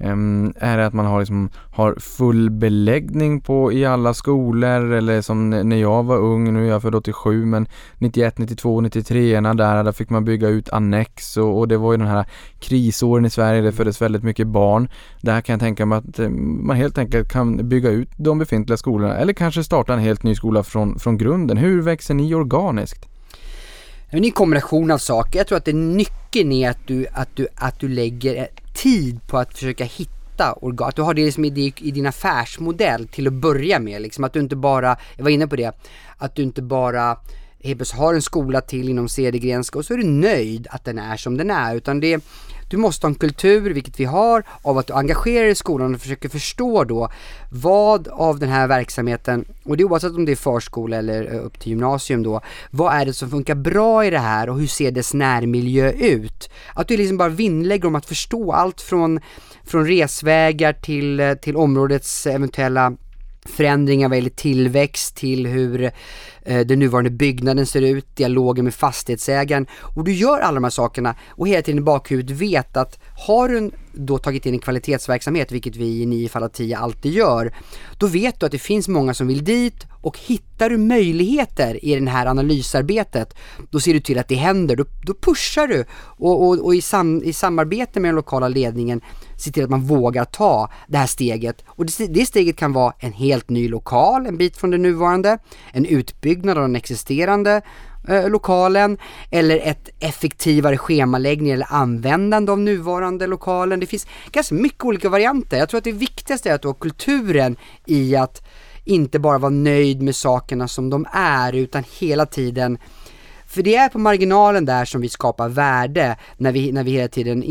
Um, är det att man har, liksom, har full beläggning på i alla skolor eller som när jag var ung, nu är jag född 87 men 91, 92, 93 där, där fick man bygga ut annex och, och det var ju den här krisåren i Sverige, det föddes väldigt mycket barn. Där kan jag tänka mig att eh, man helt enkelt kan bygga ut de befintliga skolorna eller kanske starta en helt ny skola från, från grunden. Hur växer ni organiskt? Det är en kombination av saker. Jag tror att det nyckeln är att du, att du, att du lägger eh, tid på att försöka hitta organ. Att du har det liksom i, i din affärsmodell till att börja med. Liksom att du inte bara, jag var inne på det, att du inte bara helt har en skola till inom Cedergrenska och så är du nöjd att den är som den är. Utan det, du måste ha en kultur, vilket vi har, av att du engagerar dig i skolan och försöker förstå då vad av den här verksamheten, och det är oavsett om det är förskola eller eh, upp till gymnasium då, vad är det som funkar bra i det här och hur ser dess närmiljö ut? Att du liksom bara vinnlägger om att förstå allt från, från resvägar till, eh, till områdets eventuella förändringar vad gäller tillväxt till hur eh, den nuvarande byggnaden ser ut, dialogen med fastighetsägaren. Och du gör alla de här sakerna och hela tiden i bakhuvudet vet att har du då tagit in en kvalitetsverksamhet, vilket vi i 9 fall av 10 alltid gör, då vet du att det finns många som vill dit. Och hittar du möjligheter i det här analysarbetet, då ser du till att det händer, då, då pushar du. Och, och, och i, sam, i samarbete med den lokala ledningen se till att man vågar ta det här steget. Och det, det steget kan vara en helt ny lokal, en bit från det nuvarande, en utbyggnad av den existerande eh, lokalen eller ett effektivare schemaläggning eller användande av nuvarande lokalen. Det finns ganska mycket olika varianter. Jag tror att det viktigaste är att du har kulturen i att inte bara vara nöjd med sakerna som de är utan hela tiden för det är på marginalen där som vi skapar värde när vi, när vi hela tiden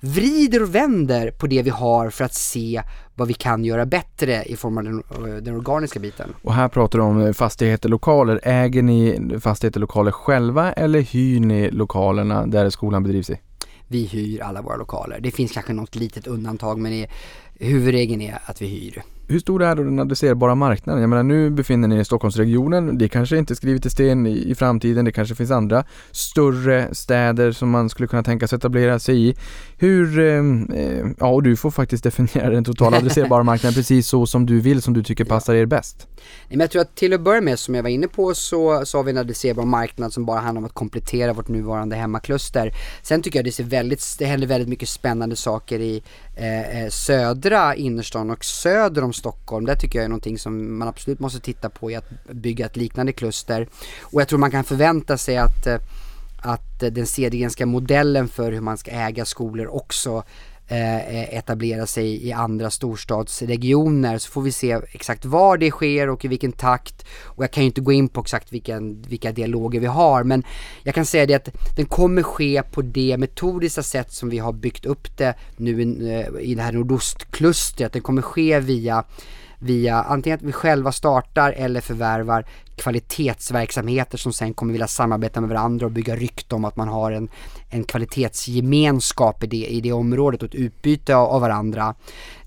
vrider och vänder på det vi har för att se vad vi kan göra bättre i form av den, den organiska biten. Och här pratar du om fastigheter, lokaler. Äger ni fastigheter, lokaler själva eller hyr ni lokalerna där skolan bedrivs i? Vi hyr alla våra lokaler. Det finns kanske något litet undantag men huvudregeln är att vi hyr. Hur stor är då den adresserbara marknaden? Jag menar nu befinner ni er i Stockholmsregionen. Det kanske inte är skrivet i sten i, i framtiden. Det kanske finns andra större städer som man skulle kunna tänka sig etablera sig i. Hur, eh, ja och du får faktiskt definiera den totala adresserbara marknaden precis så som du vill, som du tycker passar er bäst. Men jag tror att till att börja med, som jag var inne på, så, så har vi en adresserbar marknad som bara handlar om att komplettera vårt nuvarande hemmakluster. Sen tycker jag det, ser väldigt, det händer väldigt mycket spännande saker i eh, eh södra innerstan och söder om Stockholm. Det tycker jag är någonting som man absolut måste titta på i att bygga ett liknande kluster. Och jag tror man kan förvänta sig att eh, att den Cedergrenska modellen för hur man ska äga skolor också eh, Eh, eh, etablera sig i andra storstadsregioner så får vi se exakt var det sker och i vilken takt och jag kan ju inte gå in på exakt vilken, vilka dialoger vi har men jag kan säga det att den kommer ske på det metodiska sätt som vi har byggt upp det nu i, eh, i det här nordostklustret. Den kommer ske via via antingen att vi själva startar eller förvärvar kvalitetsverksamheter som sen kommer vilja samarbeta med varandra och bygga rykte om att man har en, en kvalitetsgemenskap i det, i det området och ett utbyte av, av varandra.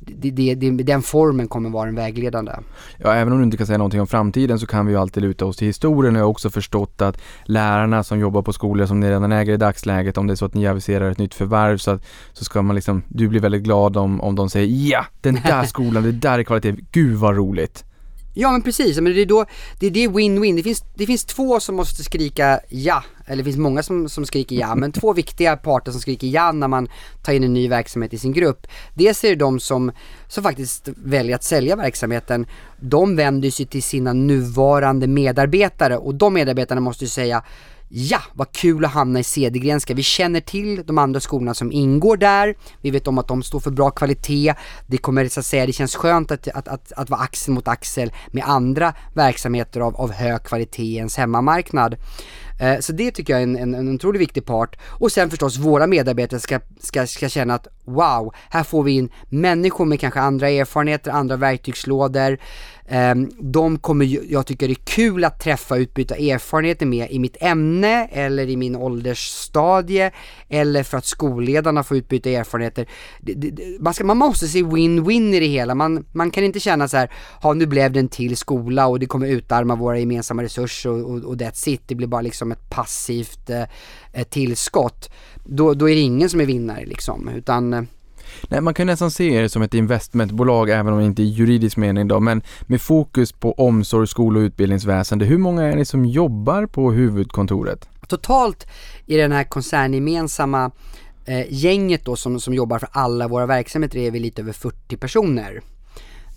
Det, det, det, den formen kommer vara den vägledande. Ja, även om du inte kan säga någonting om framtiden så kan vi ju alltid luta oss till historien och jag har också förstått att lärarna som jobbar på skolor som ni redan äger i dagsläget, om det är så att ni aviserar ett nytt förvärv så, att, så ska man liksom, du blir väldigt glad om, om de säger ja, den där skolan, det där är kvalitet, gud vad roligt. Ja men precis, men det är då, det är det win-win. Det finns, det finns två som måste skrika ja, eller det finns många som, som skriker ja, men två viktiga parter som skriker ja när man tar in en ny verksamhet i sin grupp. Dels är det de som, som faktiskt väljer att sälja verksamheten. De vänder sig till sina nuvarande medarbetare och de medarbetarna måste ju säga Ja, vad kul att hamna i Cedergrenska. Vi känner till de andra skolorna som ingår där. Vi vet om att de står för bra kvalitet. Det kommer så att säga, det känns skönt att, att, att, att vara axel mot axel med andra verksamheter av, av hög kvalitet i ens hemmamarknad. Eh, så det tycker jag är en, en, en otroligt viktig part. Och sen förstås våra medarbetare ska, ska, ska känna att wow, här får vi in människor med kanske andra erfarenheter, andra verktygslådor. Ehm, de kommer jag tycker det är kul att träffa och utbyta erfarenheter med i mitt ämne eller i min åldersstadie eller för att skolledarna får utbyta erfarenheter. Man, ska, man måste se win-win i det hela. Man, man kan inte känna så här, ja nu blev det en till skola och det kommer utarma våra gemensamma resurser och, och, och that's it. Det blir bara liksom ett passivt eh, tillskott. Då, då är det ingen som är vinnare liksom, utan eh, Nej, man kan nästan se er som ett investmentbolag även om det inte är juridisk mening då, men med fokus på omsorg, skola och utbildningsväsende. Hur många är ni som jobbar på huvudkontoret? Totalt i den här koncerngemensamma eh, gänget då som, som jobbar för alla våra verksamheter är vi lite över 40 personer.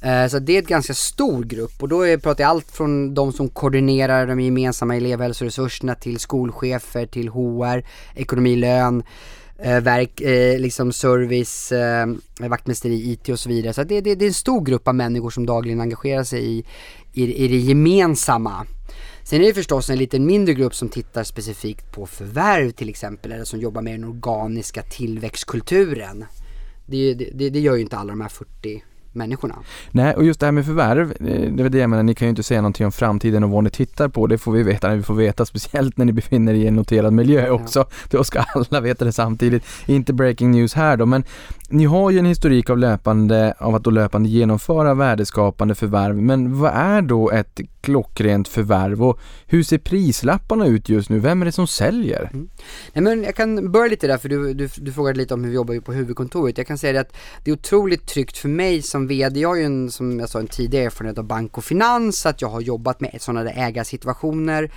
Eh, så det är ett ganska stor grupp och då pratar jag allt från de som koordinerar de gemensamma elevhälsoresurserna till skolchefer, till HR, ekonomi, lön, eh, verk, eh, liksom service, eh, vaktmästeri, IT och så vidare. Så det, det, det, är en stor grupp av människor som dagligen engagerar sig i, i, i det gemensamma. Sen är det förstås en lite mindre grupp som tittar specifikt på förvärv till exempel, eller som jobbar med den organiska tillväxtkulturen. Det, det, det gör ju inte alla de här 40 människorna. Nej, och just det här med förvärv, eh, det är det jag menar, ni kan ju inte säga någonting om framtiden och vad ni tittar på, det får vi veta när vi får veta, speciellt när ni befinner er i en noterad miljö också. Ja. Då ska alla veta det samtidigt. Inte breaking news här då, men ni har ju en historik av löpande, av att då löpande genomföra värdeskapande förvärv, men vad är då ett klockrent förvärv och hur ser prislapparna ut just nu? Vem är det som säljer? Mm. Nej, men jag kan börja lite där, för du, du, du frågade lite om hur vi jobbar på huvudkontoret. Jag kan säga det att det är otroligt tryggt för mig som VD. Jag har ju en, som jag sa, en tidigare erfarenhet av bank och finans, att jag har jobbat med sådana där ägarsituationer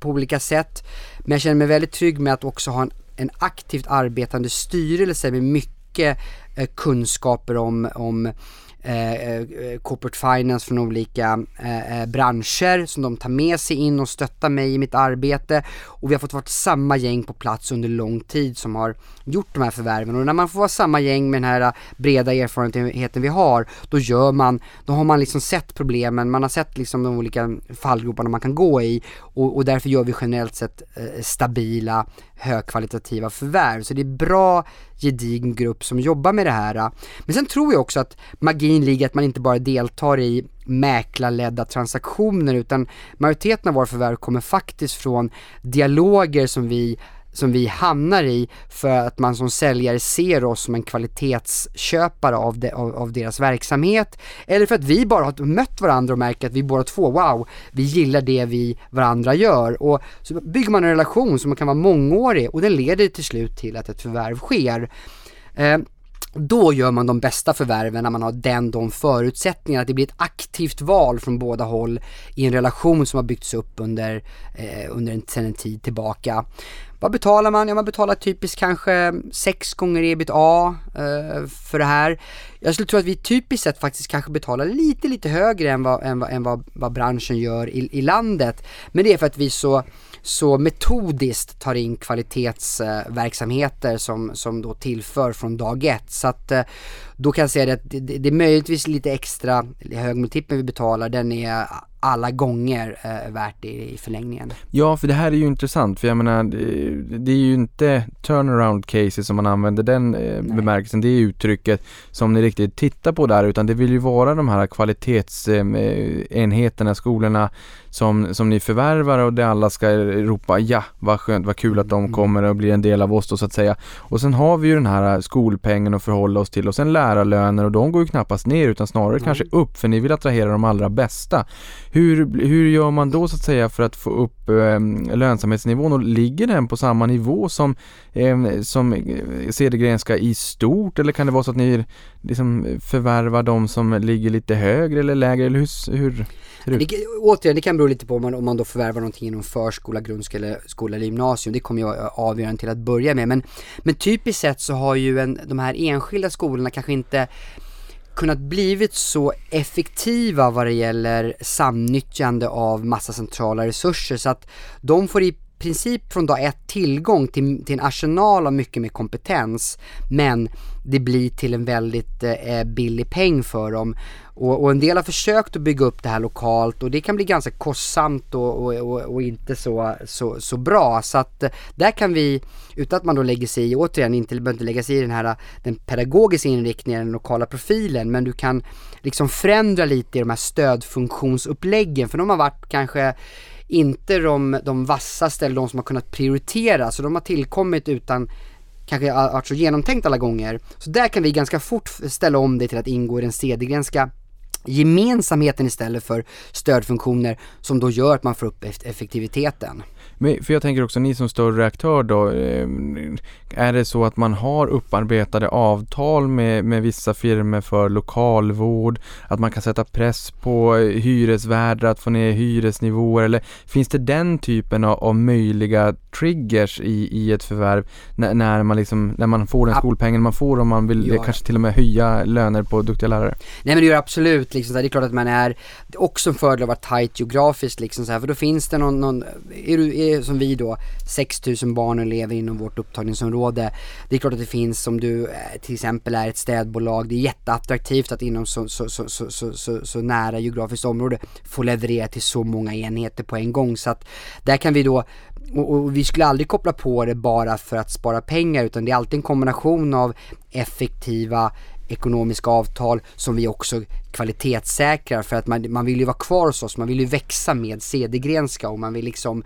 på olika sätt. Men jag känner mig väldigt trygg med att också ha en, en aktivt arbetande styrelse med mycket eh, kunskaper om, om Eh, eh, corporate finance från olika eh, eh, branscher som de tar med sig in och stöttar mig i mitt arbete. Och vi har fått vara samma gäng på plats under lång tid som har gjort de här förvärven. Och när man får vara samma gäng med den här eh, breda erfarenheten vi har, då gör man, då har man liksom sett problemen, man har sett liksom de olika fallgroparna man kan gå i och, och därför gör vi generellt sett eh, stabila, högkvalitativa förvärv. Så det är bra, gedigen grupp som jobbar med det här. Men sen tror jag också att magin ligger att man inte bara deltar i mäklarledda transaktioner utan majoriteten av våra förvärv kommer faktiskt från dialoger som vi som vi hamnar i för att man som säljare ser oss som en kvalitetsköpare av, de, av, av, deras verksamhet eller för att vi bara har mött varandra och märker att vi båda två, wow, vi gillar det vi varandra gör och så bygger man en relation som kan vara mångårig och den leder till slut till att ett förvärv sker. Eh, då gör man de bästa förvärven när man har den, de förutsättningarna, att det blir ett aktivt val från båda håll i en relation som har byggts upp under, eh, under en, sedan en tid tillbaka. Vad betalar man? Ja, man betalar typiskt kanske 6 gånger ebitda eh, för det här. Jag skulle tro att vi typiskt sett faktiskt kanske betalar lite, lite högre än vad, än vad, än vad, vad branschen gör i, i landet. Men det är för att vi så så metodiskt tar in kvalitetsverksamheter som, som då tillför från dag ett. Så att eh, då kan jag säga att det, det, det är möjligtvis lite extra hög multipel vi betalar, den är alla gånger eh, värt det i förlängningen. Ja, för det här är ju intressant för jag menar det, det är ju inte turnaround cases som man använder den eh, bemärkelsen, det är uttrycket som ni riktigt tittar på där utan det vill ju vara de här kvalitetsenheterna, eh, skolorna som, som ni förvärvar och där alla ska ropa ja, vad skönt, vad kul att de mm. kommer och blir en del av oss då så att säga. Och sen har vi ju den här skolpengen att förhålla oss till och sen lärarlöner och de går ju knappast ner utan snarare mm. kanske upp för ni vill attrahera de allra bästa. Hur, hur gör man då så att säga för att få upp eh, lönsamhetsnivån och ligger den på samma nivå som, eh, som Cedergrenska i stort eller kan det vara så att ni liksom förvärvar de som ligger lite högre eller lägre eller hur, hur det, återigen, det kan beror lite på om man, om man då förvärvar någonting inom förskola, grundskola skola eller gymnasium. Det kommer ju avgörande till att börja med. Men, men typiskt sett så har ju en, de här enskilda skolorna kanske inte kunnat blivit så effektiva vad det gäller samnyttjande av massa centrala resurser så att de får i princip från dag ett tillgång till, till en arsenal av mycket mer kompetens men det blir till en väldigt eh, eh, billig peng för dem. Och, och, en del har försökt att bygga upp det här lokalt och det kan bli ganska kostsamt och, och, och inte så, så, så bra. Så att eh, där kan vi, utan att man då lägger sig i, återigen inte, behöver inte lägga sig i den här den pedagogiska inriktningen, den lokala profilen, men du kan liksom förändra lite i de här stödfunktionsuppläggen för de har varit kanske inte de, de vassaste eller de som har kunnat prioritera, så de har tillkommit utan kanske varit så genomtänkt alla gånger. Så där kan vi ganska fort ställa om det till att ingå i den Cedergrenska gemensamheten istället för stödfunktioner som då gör att man får upp effektiviteten. Men, för jag tänker också, ni som större aktör då, eh, är det så att man har upparbetade avtal med, med vissa firmor för lokalvård, att man kan sätta press på hyresvärdar att få ner hyresnivåer eller finns det den typen av, av möjliga triggers i, i ett förvärv när, när, man liksom, när man får den skolpengen man får om man vill ja. kanske till och med höja löner på duktiga lärare? Nej men det gör absolut liksom, det är klart att man är också en fördel att vara tight geografiskt liksom så här, för då finns det någon, någon är du, är som vi då, 6000 barn och elever inom vårt upptagningsområde. Det är klart att det finns, om du eh, till exempel är ett städbolag, det är jätteattraktivt att inom så, så, så, så, så, så, så nära geografiskt område få leverera till så många enheter på en gång. Så att där kan vi då och, och, vi skulle aldrig koppla på det bara för att spara pengar utan det är alltid en kombination av effektiva ekonomiska avtal som vi också kvalitetssäkrar för att man, man vill ju vara kvar hos oss, man vill ju växa med Cedergrenska och man vill liksom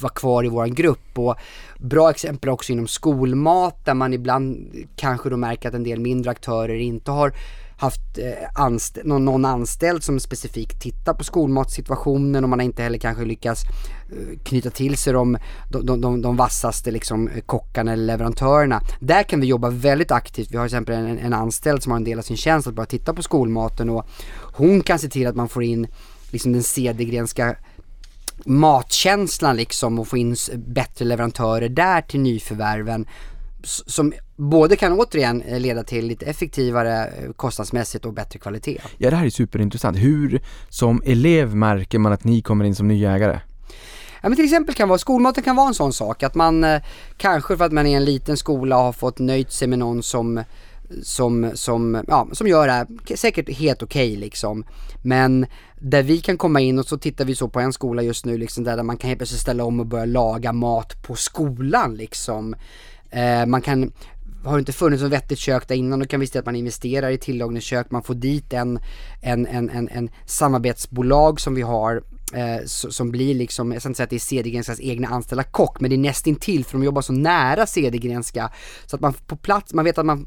vara kvar i våran grupp. Och bra exempel också inom skolmat där man ibland kanske då märker att en del mindre aktörer inte har haft eh, anst någon, någon, anställd som specifikt tittar på skolmatssituationen och man har inte heller kanske lyckats eh, knyta till sig de, de, de, de vassaste liksom, eh, kockarna eller leverantörerna. Där kan vi jobba väldigt aktivt. Vi har till exempel en, en anställd som har en del av sin tjänst att bara titta på skolmaten och hon kan se till att man får in liksom den Cedergrenska matkänslan liksom och få in bättre leverantörer där till nyförvärven som både kan återigen eh, leda till lite effektivare eh, kostnadsmässigt och bättre kvalitet. Ja, det här är superintressant. Hur som elev märker man att ni kommer in som nya ägare? Ja men till exempel kan vara, skolmaten kan vara en sån sak att man eh, kanske för att man är en liten skola har fått nöjt sig med någon som som, som, ja, som gör det här, säkert helt okej okay, liksom. Men där vi kan komma in och så tittar vi så på en skola just nu liksom där, där man kan helt plötsligt ställa om och börja laga mat på skolan liksom. Eh, man kan har det inte funnits något vettigt kök där innan, då kan vi se att man investerar i tillagningskök, man får dit en, en, en, en, en samarbetsbolag som vi har eh, som blir liksom, jag ska inte säga att det är Cedergrenskas egna anställda kock, men det är nästintill för de jobbar så nära Cedergrenska så att man på plats, man vet att man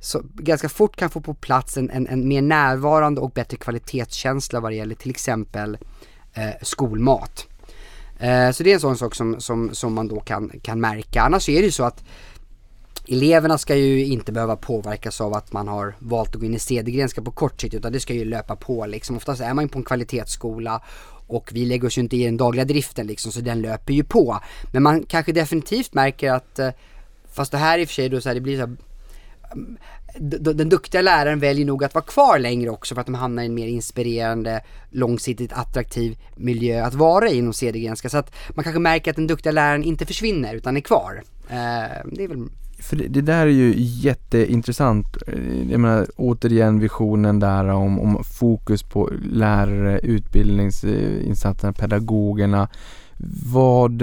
så ganska fort kan få på plats en, en, en mer närvarande och bättre kvalitetskänsla vad det gäller till exempel eh, skolmat. Eh, så det är en sån sak som, som, som man då kan, kan märka. Annars är det ju så att eleverna ska ju inte behöva påverkas av att man har valt att gå in i Cedergrenska på kort sikt utan det ska ju löpa på liksom. Oftast är man ju på en kvalitetsskola och vi lägger oss ju inte i den dagliga driften liksom så den löper ju på. Men man kanske definitivt märker att, eh, fast det här i och för sig då så här, det blir så här, mm, den duktiga läraren väljer nog att vara kvar längre också för att de hamnar i en mer inspirerande, långsiktigt attraktiv miljö att vara i inom Cedergrenska. Så att man kanske märker att den duktiga läraren inte försvinner utan är kvar. Eh, det är väl för det, det, där är ju jätteintressant. Eh, jag menar återigen visionen där om, om fokus på lärare, utbildningsinsatserna, pedagogerna vad,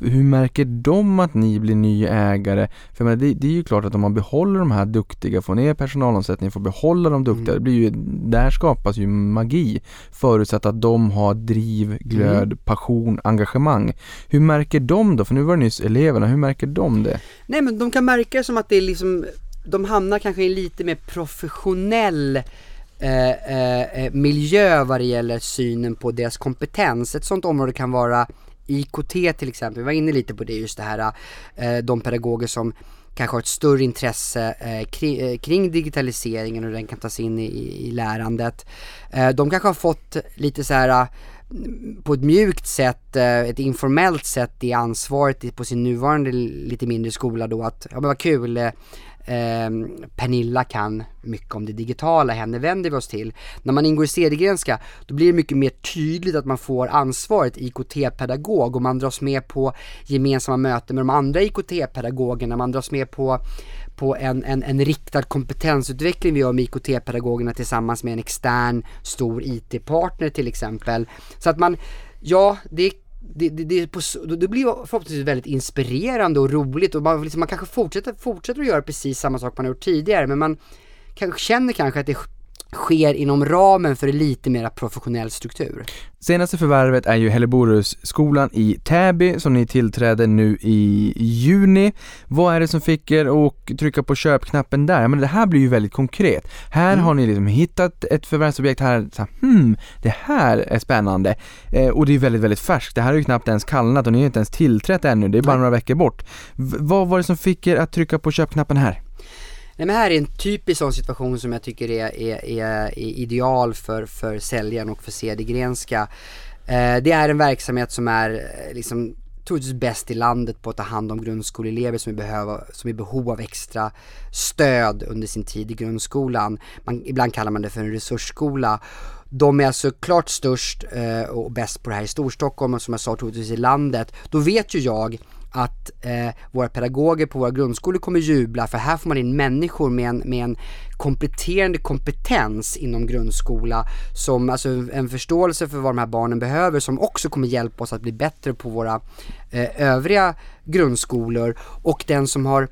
hur märker de att ni blir ny ägare? För menar, det, det, är ju klart att om man behåller de här duktiga, får ner personalomsättningen, får behålla de duktiga, mm. det blir ju, där skapas ju magi. Förutsatt att de har driv, glöd, mm. passion, engagemang. Hur märker de då? För nu var det nyss eleverna, hur märker de det? Nej men de kan märka som att det är liksom, de hamnar kanske i lite mer professionell Eh, eh, eh miljö vad det gäller synen på deras kompetens. Ett sånt område kan vara IKT till exempel, vi var inne lite på det just det här, eh, de pedagoger som kanske har ett större intresse eh, kring, eh, kring, digitaliseringen och hur den kan tas in i, i lärandet. Eh, de kanske har fått lite så här mm, på ett mjukt sätt, eh, ett informellt sätt det ansvaret på sin nuvarande lite mindre skola då att, ja men vad kul, eh, eh, Pernilla kan mycket om det digitala, henne vänder vi oss till. När man ingår i Cedergrenska, då blir det mycket mer tydligt att man får ansvaret IKT-pedagog och man dras med på gemensamma möten med de andra IKT-pedagogerna, man dras med på på en, en, en riktad kompetensutveckling vi gör med IKT-pedagogerna tillsammans med en extern stor IT-partner till exempel. Så att man, ja, det det, det, det, på, det blir förhoppningsvis väldigt inspirerande och roligt och man, liksom, man kanske fortsätter, fortsätter att göra precis samma sak man har gjort tidigare men man kanske känner kanske att det sker inom ramen för en lite mer professionell struktur. Senaste förvärvet är ju Helleborusskolan i Täby som ni tillträder nu i juni. Vad är det som fick er att trycka på köpknappen där? Men det här blir ju väldigt konkret. Här mm. har ni liksom hittat ett förvärvsobjekt här, så här, hmm, det här är spännande. Eh, och det är väldigt, väldigt färskt. Det här har ju knappt ens kallnat och ni har inte ens tillträtt ännu, det är bara Nej. några veckor bort. V vad var det som fick er att trycka på köpknappen här? Nej men här är en typisk sån situation som jag tycker är, är, är, är ideal för, för säljaren och för Cedergrenska. Eh, det är en verksamhet som är eh, liksom troligtvis bäst i landet på att ta hand om grundskoleelever som är, behöva, som är i behov av extra stöd under sin tid i grundskolan. Man, ibland kallar man det för en resursskola. De är alltså klart störst eh, och bäst på det här i Storstockholm och som jag sa troligtvis i landet. Då vet ju jag att eh, våra pedagoger på våra grundskolor kommer jubla för här får man in människor med en, med en kompletterande kompetens inom grundskola som, alltså en förståelse för vad de här barnen behöver som också kommer hjälpa oss att bli bättre på våra eh, övriga grundskolor. Och den som har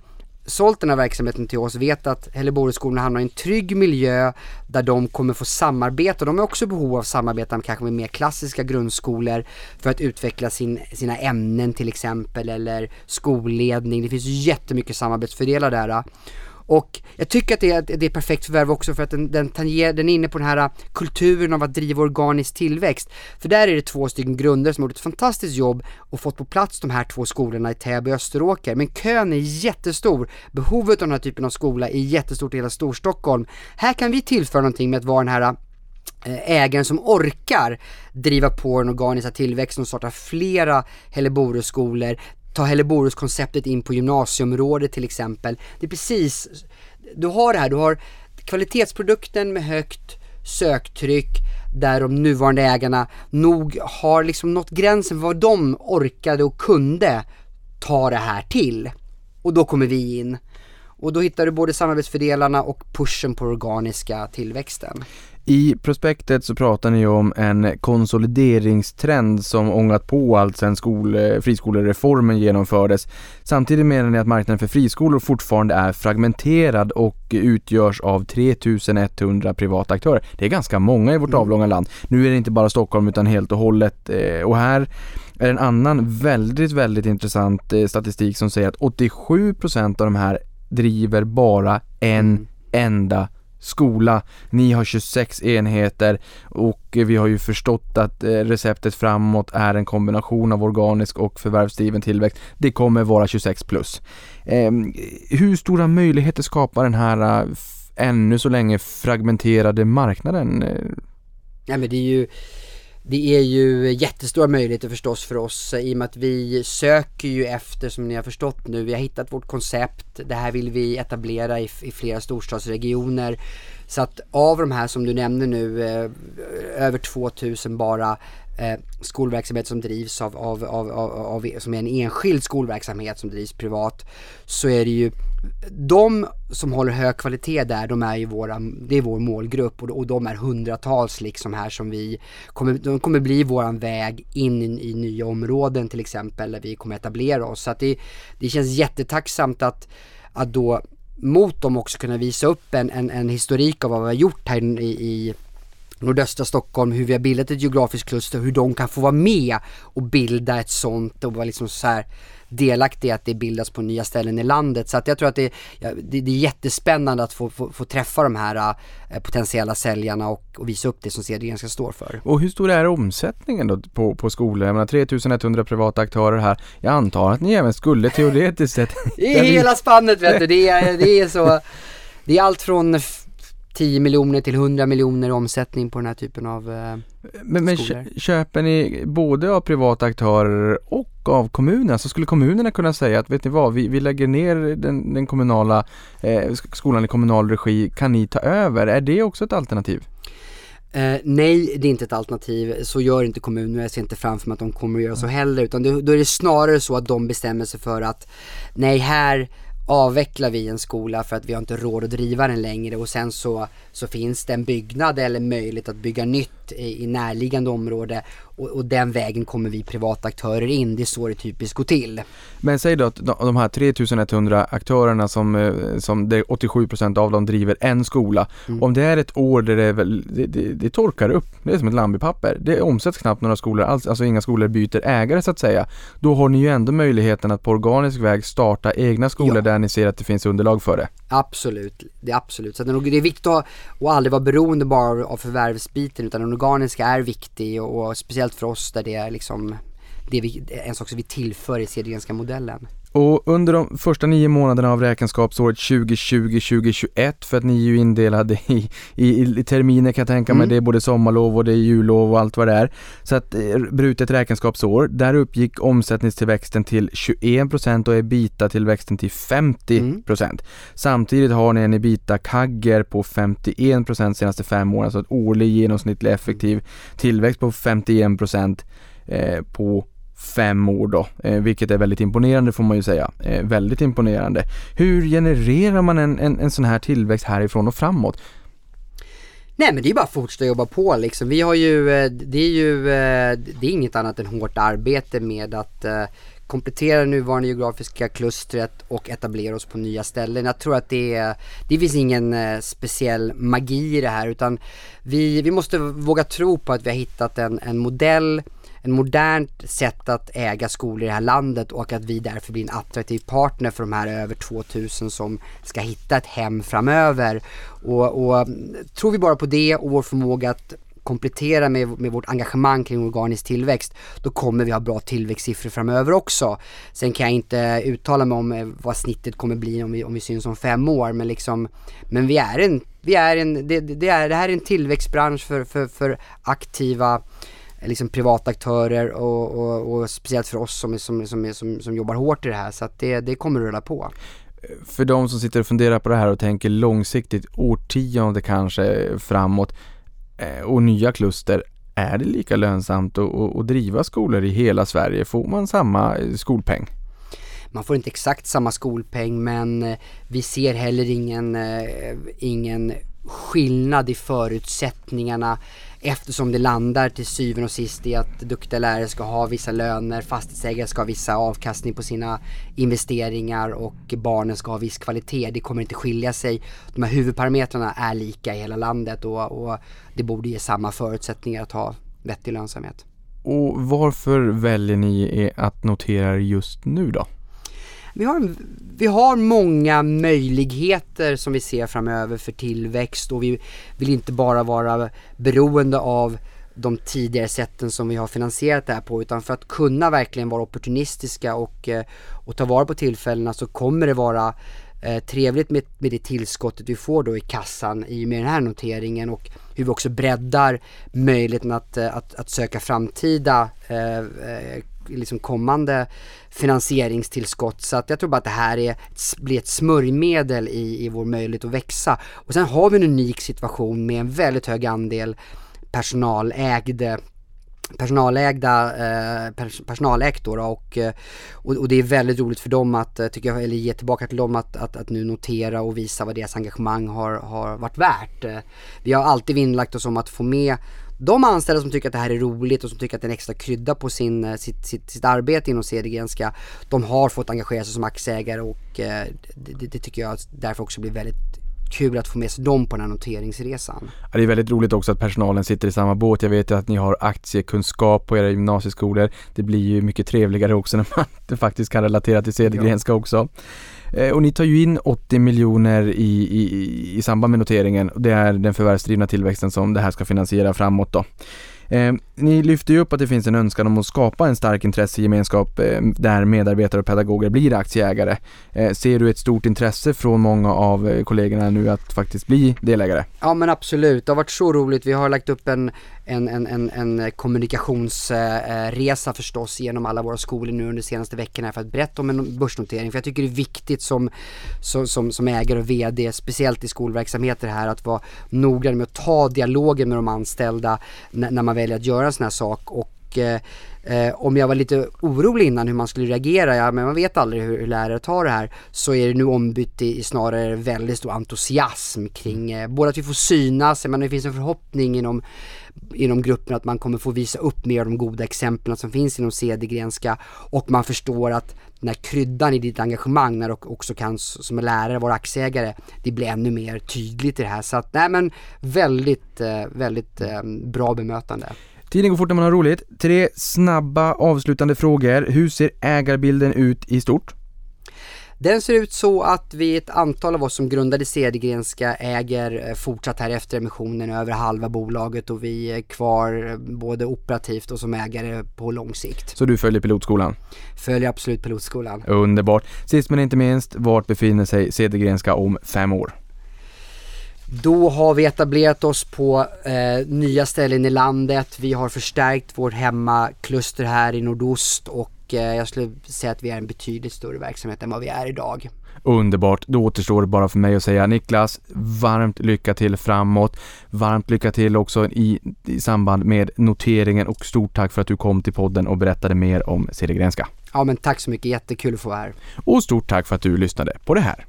sålt den här verksamheten till oss vet att Hälleborgsskolan hamnar i en trygg miljö där de kommer få samarbeta. De har också behov av samarbete kanske med mer klassiska grundskolor för att utveckla sin, sina ämnen till exempel eller skolledning. Det finns jättemycket samarbetsfördelar där. Och jag tycker att det är, det är perfekt förvärv också för att den, den, tanger, den är inne på den här äh, kulturen av att driva organisk tillväxt. För där är det två stycken grunder som har gjort ett fantastiskt jobb och fått på plats de här två skolorna i Täby och Österåker. Men kön är jättestor. Behovet av den här typen av skola är jättestort i hela Storstockholm. Här kan vi tillföra någonting med att vara den här äh, ägaren som orkar driva på den organiska tillväxten och starta flera Helleboruskolor ta Helleborus-konceptet in på gymnasieområdet till exempel. Det är precis, du har det här, du har kvalitetsprodukten med högt söktryck där de nuvarande ägarna nog har liksom nått gränsen för vad de orkade och kunde ta det här till. Och då kommer vi in. Och då hittar du både samarbetsfördelarna och pushen på organiska tillväxten. I prospektet så pratar ni om en konsolideringstrend som ångat på allt sedan skol, friskolereformen genomfördes. Samtidigt menar ni att marknaden för friskolor fortfarande är fragmenterad och utgörs av 3100 privata aktörer. Det är ganska många i vårt Mm. avlånga land. Nu är det inte bara Stockholm utan helt och hållet. eh, Och här är en annan väldigt, väldigt intressant eh, statistik som säger att 87% av de här driver bara en Mm. enda skola. Ni har 26 enheter och vi har ju förstått att eh, receptet framåt är en kombination av organisk och förvärvsdriven tillväxt. Det kommer vara 26 plus. Ehm, hur stora möjligheter skapar den här eh, ännu så länge fragmenterade marknaden? Nej Ja men det är ju det är ju jättestora möjligheter förstås för oss i och med att vi söker ju efter, som ni har förstått nu, vi har hittat vårt koncept, det här vill vi etablera i, i flera storstadsregioner. Så att av de här som du nämnde nu, eh, över 2000 bara eh, skolverksamhet som drivs av, av, av, av, av, som är en enskild skolverksamhet som drivs privat, så är det ju de som håller hög kvalitet där, de är ju våra, det är vår målgrupp och, och de är hundratals liksom här som vi kommer, de kommer bli våran väg in i, i nya områden till exempel där vi kommer etablera oss. Så att det, det känns jättetacksamt att, att då mot dem också kunna visa upp en, en, en historik av vad vi har gjort här i, i nordöstra Stockholm, hur vi har bildat ett geografiskt kluster, hur de kan få vara med och bilda ett sånt och vara liksom så här delaktiga att det bildas på nya ställen i landet. Så att jag tror att det, det, det är jättespännande att få, få, få träffa de här eh, potentiella säljarna och, och visa upp det som Cedrienska står för. Och hur stor är omsättningen då på, på skolor? Jag menar 3100 privata aktörer här. Jag antar att ni även skulle teoretiskt sett... I hela spannet vet du, det är, det är så, det är allt från 10 miljoner till 100 miljoner i omsättning på den här typen av eh, Men, men skolor. köper ni både av privata aktörer och av kommunerna? Så skulle kommunerna kunna säga att vet ni vad, vi, vi lägger ner den, den kommunala eh, sk- skolan i kommunal regi, kan ni ta över? Är det också ett alternativ? Eh, nej, det är inte ett alternativ. Så gör inte kommuner. Jag ser inte framför mig att de kommer att göra så heller. Utan det, då är det snarare så att de bestämmer sig för att nej, här avvecklar vi en skola för att vi har inte råd att driva den längre och sen så, så finns det en byggnad eller möjlighet att bygga nytt i, i närliggande område och, och den vägen kommer vi privata aktörer in. Det är så det typiskt går till. Men säg då att de, här 3100 aktörerna som, eh, som det är 87% av dem driver en skola. Mm. Om det är ett år där det, väl, det, det, det torkar upp, det är som ett lamm i papper. Det omsätts knappt några skolor alls, alltså inga skolor byter ägare så att säga. Då har ni ju ändå möjligheten att på organisk väg starta egna skolor Ja. där ni ser att det finns underlag för det. Absolut, det är absolut. Så det är viktigt att, att aldrig vara beroende bara av förvärvsbiten utan organiska är viktig och, och speciellt för oss där det är liksom det vi, en sak som vi tillför i Cedrienska modellen. Och under de första nio månaderna av räkenskapsåret 2020-2021, för att ni är ju indelade i, i, i terminer kan jag tänka mig, Mm. det är både sommarlov och det är jullov och allt vad det är. Så att eh, brutet räkenskapsår, där uppgick omsättningstillväxten till 21% och ebita-tillväxten till 50%. Samtidigt har ni en ebita-kagger på 51% senaste fem åren, alltså ett årlig genomsnittlig effektiv tillväxt på 51% eh, på fem år då, eh, vilket är väldigt imponerande får man ju säga. Eh, väldigt imponerande. Hur genererar man en, en, en sån här tillväxt härifrån och framåt? Nej men det är bara att fortsätta jobba på liksom. Vi har ju, eh, det är ju, eh, det är inget annat än hårt arbete med att eh, komplettera nuvarande geografiska klustret och etablera oss på nya ställen. Jag tror att det, är- det finns ingen speciell magi i det här utan vi, vi måste våga tro på att vi har hittat en, en modell en modernt sätt att äga skolor i det här landet och att vi därför blir en attraktiv partner för de här över 2000 som ska hitta ett hem framöver. Och, och tror vi bara på det och vår förmåga att komplettera med, med vårt engagemang kring organisk tillväxt, då kommer vi ha bra tillväxtsiffror framöver också. Sen kan jag inte uttala mig om eh, vad snittet kommer bli om vi, om vi syns om fem år, men liksom, men vi är en, vi är en, det, det, är, det här är en tillväxtbransch för, för, för aktiva liksom privata aktörer och, och, och speciellt för oss som, som, som, som, som jobbar hårt i det här så att det, det kommer att rulla på. För de som sitter och funderar på det här och tänker långsiktigt, årtionde kanske framåt eh, och nya kluster, är det lika lönsamt att, att, att driva skolor i hela Sverige? Får man samma eh, skolpeng? Man får inte exakt samma skolpeng men eh, vi ser heller ingen, ingen skillnad i förutsättningarna eftersom det landar till syvende och sist i att duktiga lärare ska ha vissa löner, fastighetsägare ska ha vissa avkastning på sina investeringar och barnen ska ha viss kvalitet. Det kommer inte skilja sig. De här huvudparametrarna är lika i hela landet och, och det borde ge samma förutsättningar att ha vettig lönsamhet. Och varför väljer ni att notera just nu då? Vi har, vi har många möjligheter som vi ser framöver för tillväxt och vi vill inte bara vara beroende av de tidigare sätten som vi har finansierat det här på utan för att kunna verkligen vara opportunistiska och, eh, och ta vara på tillfällena så kommer det vara eh, trevligt med, med det tillskottet vi får då i kassan i och med den här noteringen och hur vi också breddar möjligheten att, eh, att, att söka framtida eh, eh liksom kommande finansieringstillskott. Så att jag tror bara att det här är, blir ett smörjmedel i, i vår möjlighet att växa. Och sen har vi en unik situation med en väldigt hög andel personalägde personalägda, eh, personalägt då, och, eh, och, och, det är väldigt roligt för dem att, eh, tycker jag, eller ge tillbaka till dem att, att, att nu notera och visa vad deras engagemang har, har varit värt. Eh, vi har alltid vinnlagt oss om att få med de anställda som tycker att det här är roligt och som tycker att det är en extra krydda på sin, eh, sitt, sitt, sitt arbete inom Cedergrenska, de har fått engagera sig som aktieägare och eh, det, det, tycker jag därför också blir väldigt kul att få med sig dem på den här noteringsresan. Ja, det är väldigt roligt också att personalen sitter i samma båt. Jag vet ju att ni har aktiekunskap på era gymnasieskolor. Det blir ju mycket trevligare också när man faktiskt kan relatera till Cedergrenska ja. också. Eh, och ni tar ju in 80 miljoner i, i, i samband med noteringen. Det är den förvärvsdrivna tillväxten som det här ska finansiera framåt då. Eh, ni lyfter ju upp att det finns en önskan om att skapa en stark intressegemenskap eh, där medarbetare och pedagoger blir aktieägare. Eh, ser du ett stort intresse från många av eh, kollegorna nu att faktiskt bli delägare? Ja men absolut, det har varit så roligt. Vi har lagt upp en, en, en, en, en kommunikationsresa förstås genom alla våra skolor nu under de senaste veckorna för att berätta om en börsnotering. För jag tycker det är viktigt som, som, som, som ägare och VD, speciellt i skolverksamheter här, att vara noggrann med att ta dialogen med de anställda när, när man väljer att göra en sån här sak. Och eh, Eh, om jag var lite orolig innan hur man skulle reagera, ja men man vet aldrig hur, hur lärare tar det här, så är det nu ombytt i, i snarare väldigt stor entusiasm kring eh, både att vi får synas, men det finns en förhoppning inom, inom gruppen att man kommer få visa upp mer av de goda exemplen som finns inom Cedergrenska och man förstår att den här kryddan i ditt engagemang när du också kan som lärare vara aktieägare, det blir ännu mer tydligt i det här. Så att, nej men väldigt, eh, väldigt eh, bra bemötande. Tiden går fort när man har roligt. Tre snabba avslutande frågor. Hur ser ägarbilden ut i stort? Den ser ut så att vi, ett antal av oss som grundade Cedergrenska äger eh, fortsatt här efter emissionen över halva bolaget och vi är kvar eh, både operativt och som ägare på lång sikt. Så du följer pilotskolan? Följer absolut pilotskolan. Underbart. Sist men inte minst, vart befinner sig Cedergrenska om fem år? Då har vi etablerat oss på eh, nya ställen i landet. Vi har förstärkt vårt hemmakluster här i nordost och eh, jag skulle säga att vi är en betydligt större verksamhet än vad vi är idag. Underbart, då återstår det bara för mig att säga Niklas, varmt lycka till framåt. Varmt lycka till också i, i samband med noteringen och stort tack för att du kom till podden och berättade mer om Cedergrenska. Ja men tack så mycket, jättekul att få vara här. Och stort tack för att du lyssnade på det här.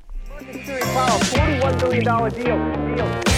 Power, $41 billion deal. deal.